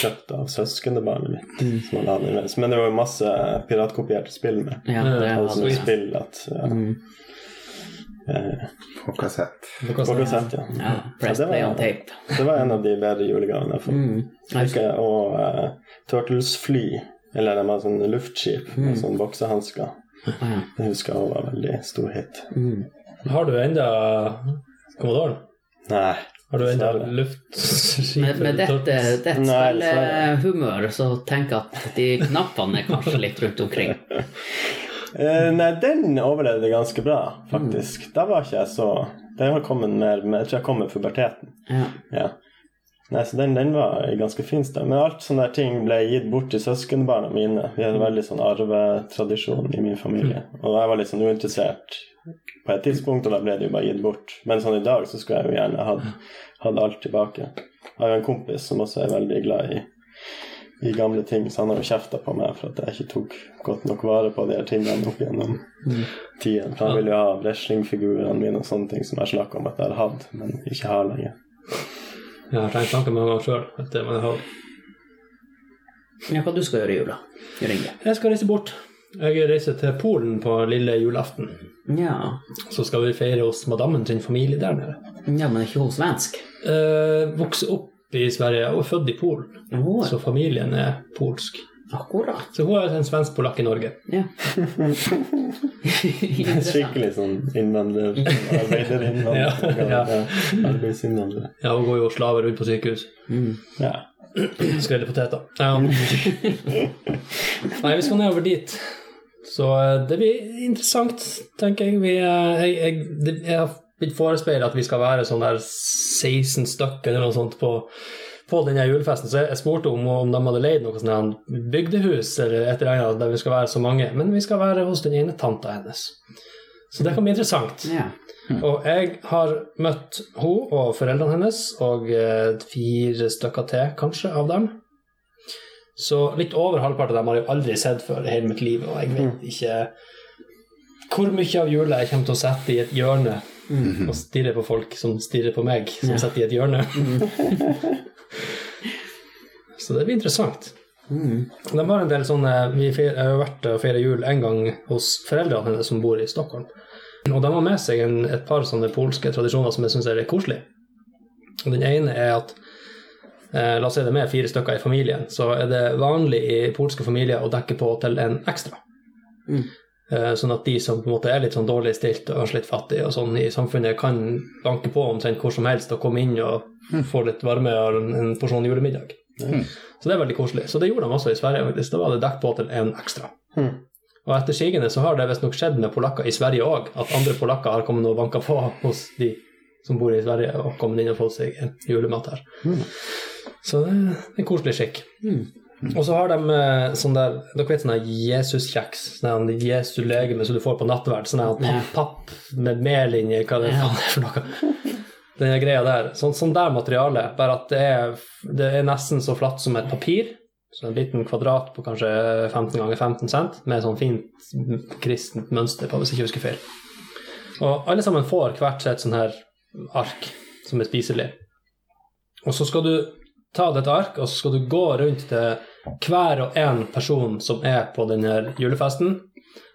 kjøpt av søskenbarnet mitt. som han hadde med. Men det var jo masse piratkopierte spill med. Ja, Ja, det Altså hadde spill at ja, Mm. eh, På kassett. På kassett, ja. Ja, press Ja, det var- play on tape. Det var en av de bedre julegavene jeg fikk. Mm. Jeg og uh, Turtles-fly. Eller de har sånn luftskip med sånn boksehansker. Ja. Det husker jeg var veldig stor hit. Mm. Har du enda Commodore? Nei. Har du enda luftskip? Med, med dette, dette spillehumør så tenker jeg at de knappene er kanskje litt rundt omkring. uh, [LAUGHS] nei, den overlevde ganske bra, faktisk. Da var ikke jeg så Den har kommet mer med, Jeg tror jeg kom med puberteten. Ja. Ja. Nei, så den, den var ganske fin Sted. Men alt sånne der ting ble gitt bort til søskenbarna mine. Vi hadde veldig sånn arvetradisjon i min familie. Og jeg var litt sånn uinteressert på et tidspunkt, og da ble det jo bare gitt bort. Men sånn i dag så skulle jeg jo gjerne hatt, hatt alt tilbake. Jeg har jo en kompis som også er veldig glad i, i gamle ting, så han har jo kjefta på meg for at jeg ikke tok godt nok vare på de her tingene opp gjennom tiden. For han ville jo ha wrestlingfigurene mine og sånne ting som jeg snakka om at jeg har hatt, men ikke har lenger. Jeg har tenkt tanken mange ganger sjøl. ja, hva du skal gjøre i jula? Ringe. Jeg skal reise bort. Jeg reiser til Polen på lille julaften. Ja. Så skal vi feire hos madammen sin familie der nede. ja, men ikke hun svensk? Eh, vokse opp i Sverige og er født i Polen, Oh. så familien er polsk. Akkurat. Så hun er en svensk polakk i Norge. Ja. [LAUGHS] Skikkelig sånn innvandrer, arbeiderinnvandrer, Ja, ja, ja. arbeidsinnvandrer. Ja, hun går jo slaver rundt på sykehus. Mm. Ja. Skreller poteter. Ja. Nei, vi skal nedover dit. Så eh, det blir interessant, tenker jeg. Vi, eh, jeg, jeg, jeg har blitt forespeila at vi skal være sånn der 16 stykker eller noe sånt på, på denne julefesten. Så jeg, spurte om, om de hadde leid noe sånt bygdehus eller et eller annet der vi skal være så mange. Men vi skal være hos den ene tanta hennes. Så det kan bli interessant. ja. Og jeg har møtt hun og foreldrene hennes og eh, fire stykker til, kanskje, av dem. Så litt over halvparten av dem har jeg aldri sett før i hele mitt liv, og jeg vet ikke hvor mye av jula jeg kommer til å sette i et hjørne og stirre på folk som stirrer på meg, som Ja. sitter i et hjørne. [LAUGHS] Så det blir interessant. Mm. De har en del sånne vi har vært og feira jul en gang hos foreldrene hennes som bor i Stockholm. Og de har med seg en, et par sånne polske tradisjoner som jeg syns er litt koselige. Og den ene er at eh, La oss si det er med fire stykker i familien, så er det vanlig i polske familier å dekke på til en ekstra. Mm. Eh, sånn at de som på en måte er litt sånn dårlig stilt og kanskje litt fattige og sånn i samfunnet, kan banke på omtrent hvor som helst og komme inn og få litt varme og en, porsjon julemiddag. Så det er veldig koselig. Så det gjorde de også i Sverige. faktisk. Da var det dekk på til en ekstra. Mm. Og etter sigende så har det visstnok skjedd med polakker i Sverige òg, at andre polakker har kommet og banka på hos de som bor i Sverige, og kommet inn og fått seg julemat her. Så det er en koselig skikk. Mm. Og så har de eh, sånn der Dere vet sånne Jesus-kjeks? Sånn der Jesu legeme som du får på nattverd? Sånn der papp, papp med mel inni, hva det faen er for noe? den greia der. Sånn, sånn der materiale, bare at det er, det er nesten så flatt som et papir. Så en liten kvadrat på kanskje 15 ganger 15 cent, med sånn fint kristent mønster på, hvis jeg ikke husker feil. Og alle sammen får hvert sitt sånn her ark som er spiselig. Og så skal du ta dette ark, og så skal du gå rundt til hver og en person som er på denne julefesten.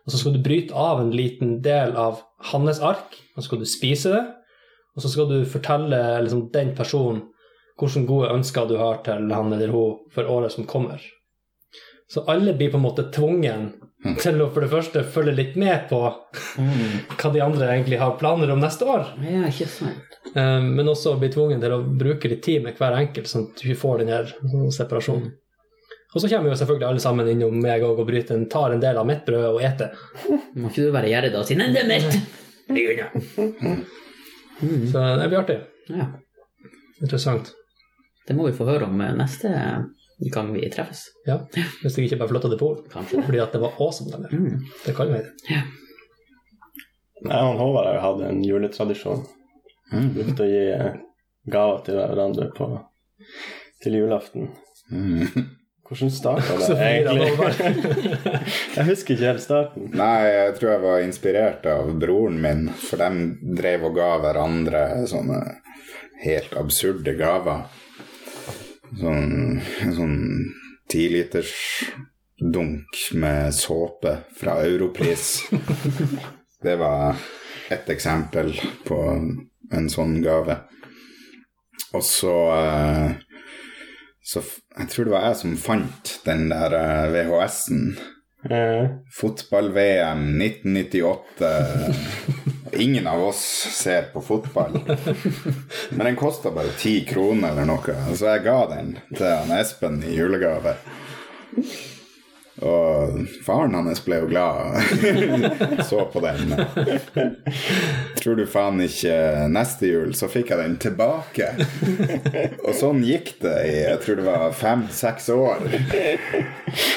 Og så skal du bryte av en liten del av hans ark, og så skal du spise det. Og så skal du fortelle liksom, den personen hvilke gode ønsker du har til han eller hun for året som kommer. Så alle blir på en måte tvungen til å for det første følge litt med på hva de andre egentlig har planer om neste år. Ja, ikke sant. Eh, Men også bli tvungen til å bruke litt tid med hver enkelt, sånn at du ikke får den her separasjonen. Og så kommer jo selvfølgelig alle sammen innom meg og bryter en, tar en del av mitt brød og eter. Må ikke du være gjerrig da og si 'nei, det er mitt'? [LAUGHS] Så det blir artig. Ja, Interessant. det må vi få høre om eh, neste gang vi treffes. Ja, Hvis jeg ikke bare flytter til Polen. Kanskje. Fordi at det var awesome der. Mm. Det kan være. Jeg og Håvard har jo hatt en juletradisjon. Brukte å gi eh, gaver til hverandre på, til julaften. Mm. Hvordan starta [LAUGHS] det egentlig? [LAUGHS] jeg husker ikke helt starten. Nei, jeg tror jeg var inspirert av broren min, for de drev og ga hverandre sånne helt absurde gaver. Sånn, en sånn tiliters dunk med såpe fra Europris. [LAUGHS] Det var ett eksempel på en sånn gave. Og så eh, Så jeg tror det var jeg som fant den der eh, VHS-en. Eh, Fotball-VM 1998. Ingen av oss ser på fotball. Men den kosta bare ti kroner eller noe, så jeg ga den til Espen i julegave. Og faren hans ble jo glad. [LAUGHS] Så på den. Tror du faen ikke neste jul, så fikk jeg den tilbake. Og sånn gikk det i jeg tror det var fem-seks år.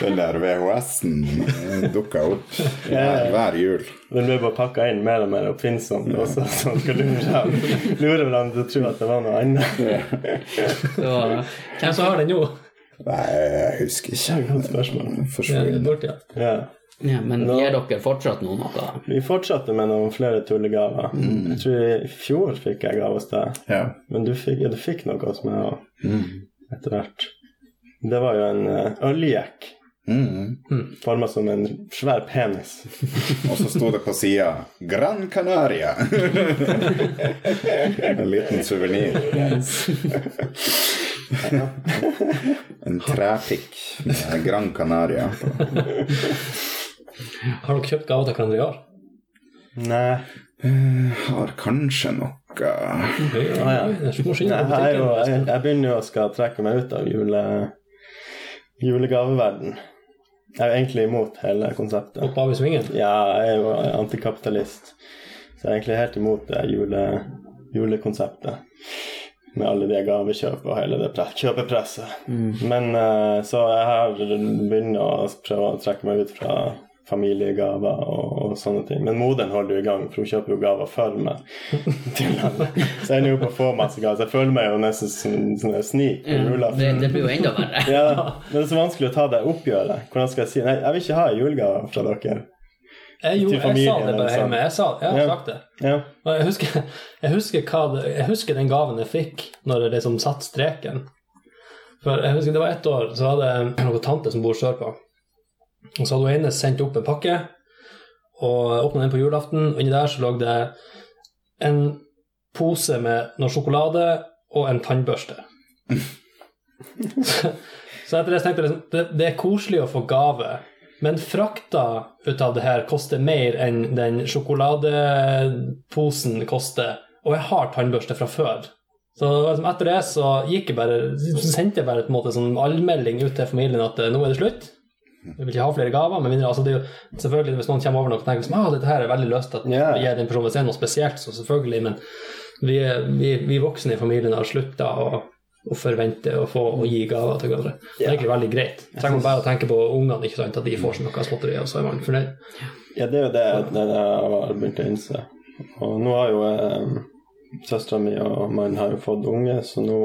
Den der VHS-en dukka opp hver, hver jul. den ble bare pakka inn mer og mer oppfinnsomt, og så så skal lure, hverandre til å tro at det var noe annet. Så Hvem som har den nå? Nei, jeg husker ikke. Godt spørsmål. Forsvunnet. ja. Ja. ja, Men gir dere fortsatt noe noe? Vi fortsatte med noen flere tullegaver. Jeg tror i fjor fikk jeg gave hos deg, Ja. men du fikk, ja, du fikk noe hos meg òg etter hvert. Det var jo en uh, øljekk Mm. forma som en svær penis. [LAUGHS] Og så sto det på sida 'Gran Canaria'. [LAUGHS] [LAUGHS] en liten suvenir. En trepikk med Gran Canaria. Har dere kjøpt gaver til hverandre i år? Nei. Har kanskje noe jeg begynner jo å skal trekke meg ut av jule, julegaveverden. Jeg er jo egentlig imot hele konseptet. Opp av i svingen? Ja, jeg er jo antikapitalist, så jeg er egentlig helt imot det jule, julekonseptet. Med alle de gavekjøp og hele det [LAUGHS] kjøpepresset. kjøpepresset. Men eh, så jeg har begynt å prøve å trekke meg ut fra familiegaver og, og sånne ting. Men moderen holder jo i gang, for hun kjøper jo gaver for meg. [LAUGHS] Så jeg ender jo på å få masse gaver. Så jeg føler meg jo nesten som en sånn snik på julaften. det, det blir jo enda verre. [LAUGHS] Ja, men det er så vanskelig å ta det oppgjøret. Hvordan skal jeg si Nei, jeg vil ikke ha julegave fra dere. Jeg, jo, Til jeg sa det bare hjemme. Jeg, sa, jeg har Ja. sagt det. Ja. Og jeg husker, jeg, husker det, jeg husker den gaven jeg fikk når jeg liksom satt streken. For jeg husker Det var ett år, så hadde jeg noen tante som bor sørpå. Og så hadde hun ene sendt opp en pakke, og åpna den på julaften. Og inni der så lå det en pose med noe sjokolade og en tannbørste. så, [LAUGHS] så etter det tenkte jeg liksom, det, det er koselig å få gave, men frakta ut av det her koster mer enn den sjokoladeposen koster. Og jeg har tannbørste fra før. Så liksom etter det så gikk jeg bare, sendte jeg bare på en måte sånn allmelding ut til familien at eh, nå er det slutt. Jeg vil ikke ha flere gaver. Men mindre, altså det er jo selvfølgelig Hvis noen kommer over noe og tenker at ah, dette her er veldig lyst til at å gi den personen hvis det er noe spesielt, så selvfølgelig. Men vi, vi, vi voksne i familien har slutta å, å forvente å få å gi gaver til hverandre. Det er egentlig veldig greit. Trenger man bare å tenke på ungene, ikke sant, at de får seg noe småtteri, og så er man fornøyd. Ja, det er jo det, det jeg har begynt å innse. Og nå har jo eh, søstera mi og mannen har jo fått unge, så nå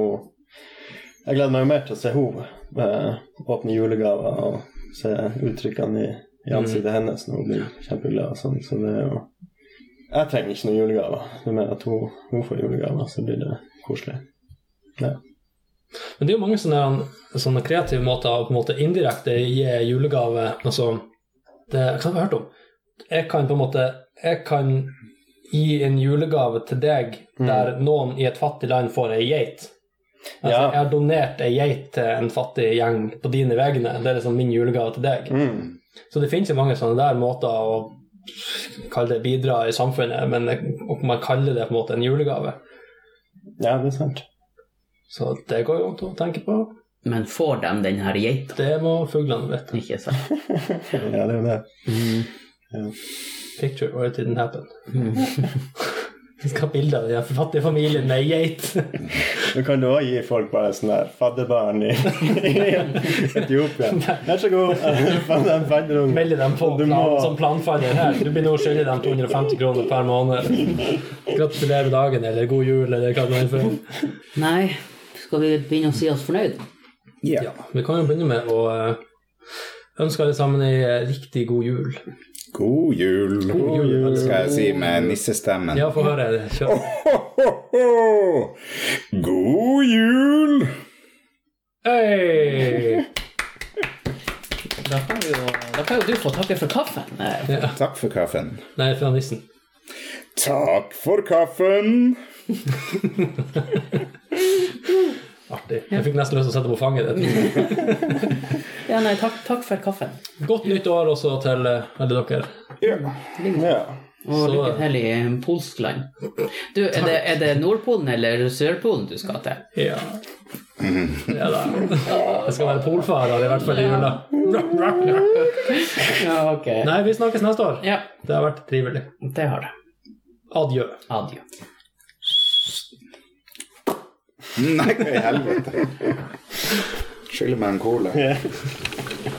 Jeg gleder meg jo mer til å se henne eh, åpne julegaver og se uttrykkene i, i ansiktet hennes når hun blir kjempeglad og sånn. Så det er jo Jeg trenger ikke noen julegaver. Det er mer at hun, hun får julegaver, så blir det koselig. Ja. Men det er jo mange sånne, sånne kreative måter å på en måte indirekte gi julegave. Altså, det hva har jeg hørt om? Jeg kan på en måte Jeg kan gi en julegave til deg der noen i et fattig land får ei geit. Altså, Ja. Jeg har donert ei geit til en fattig gjeng på dine vegne. Det er liksom min julegave til deg. Mm. Så det finnes jo mange sånne der måter å kalle det bidra i samfunnet, men man kaller det på en måte en julegave. ja, det er sant. Så det går jo an å tenke på. Men får de den her geita? Det må fuglene vite. Ikke sant? [LAUGHS] Ja, det er jo det. Mm. Picture or it didn't happen. [LAUGHS] Vi skal ha bilde av den fattige familien med geit. [LAUGHS] Du kan du òg gi folk bare sånn der fadderbarn i, i Etiopia. Vær så god. Fadderunge. Dem på plan, må- som planfadder her. Du blir nå skyldig dem 250 kroner per måned. Gratulerer med dagen, eller god jul, eller hva det er. Nei, skal vi begynne å si oss fornøyd? Ja. Ja, vi kan jo begynne med å eh, ønske alle sammen ei eh, riktig god jul. God jul. God jul. Skal jeg si med nissestemmen. Ja, få høre. Kjør. Ho, [LAUGHS] ho. God jul! Hey. Da kan, jo, da kan jo du få takke for kaffen. Ja. Takk for kaffen. Nei, fra nissen. Takk for kaffen! [LAUGHS] Artig. Jeg fikk nesten lyst til å sette på fanget ditt. Ja, nei, takk, takk for kaffen. Godt nytt år også til eh, alle dere. Ja. Og Så- lykke til i polskland. Du, er det, er det Nordpolen eller Sørpolen du skal til? Ja. ja da. Jeg skal være polfarer, i hvert fall i jula. Ja, okay. Nei, vi snakkes neste år. Ja, Det har vært trivelig. det har det. Adjø. Adjø. Nei, hva i helvete. Skylder meg en cola. Yeah.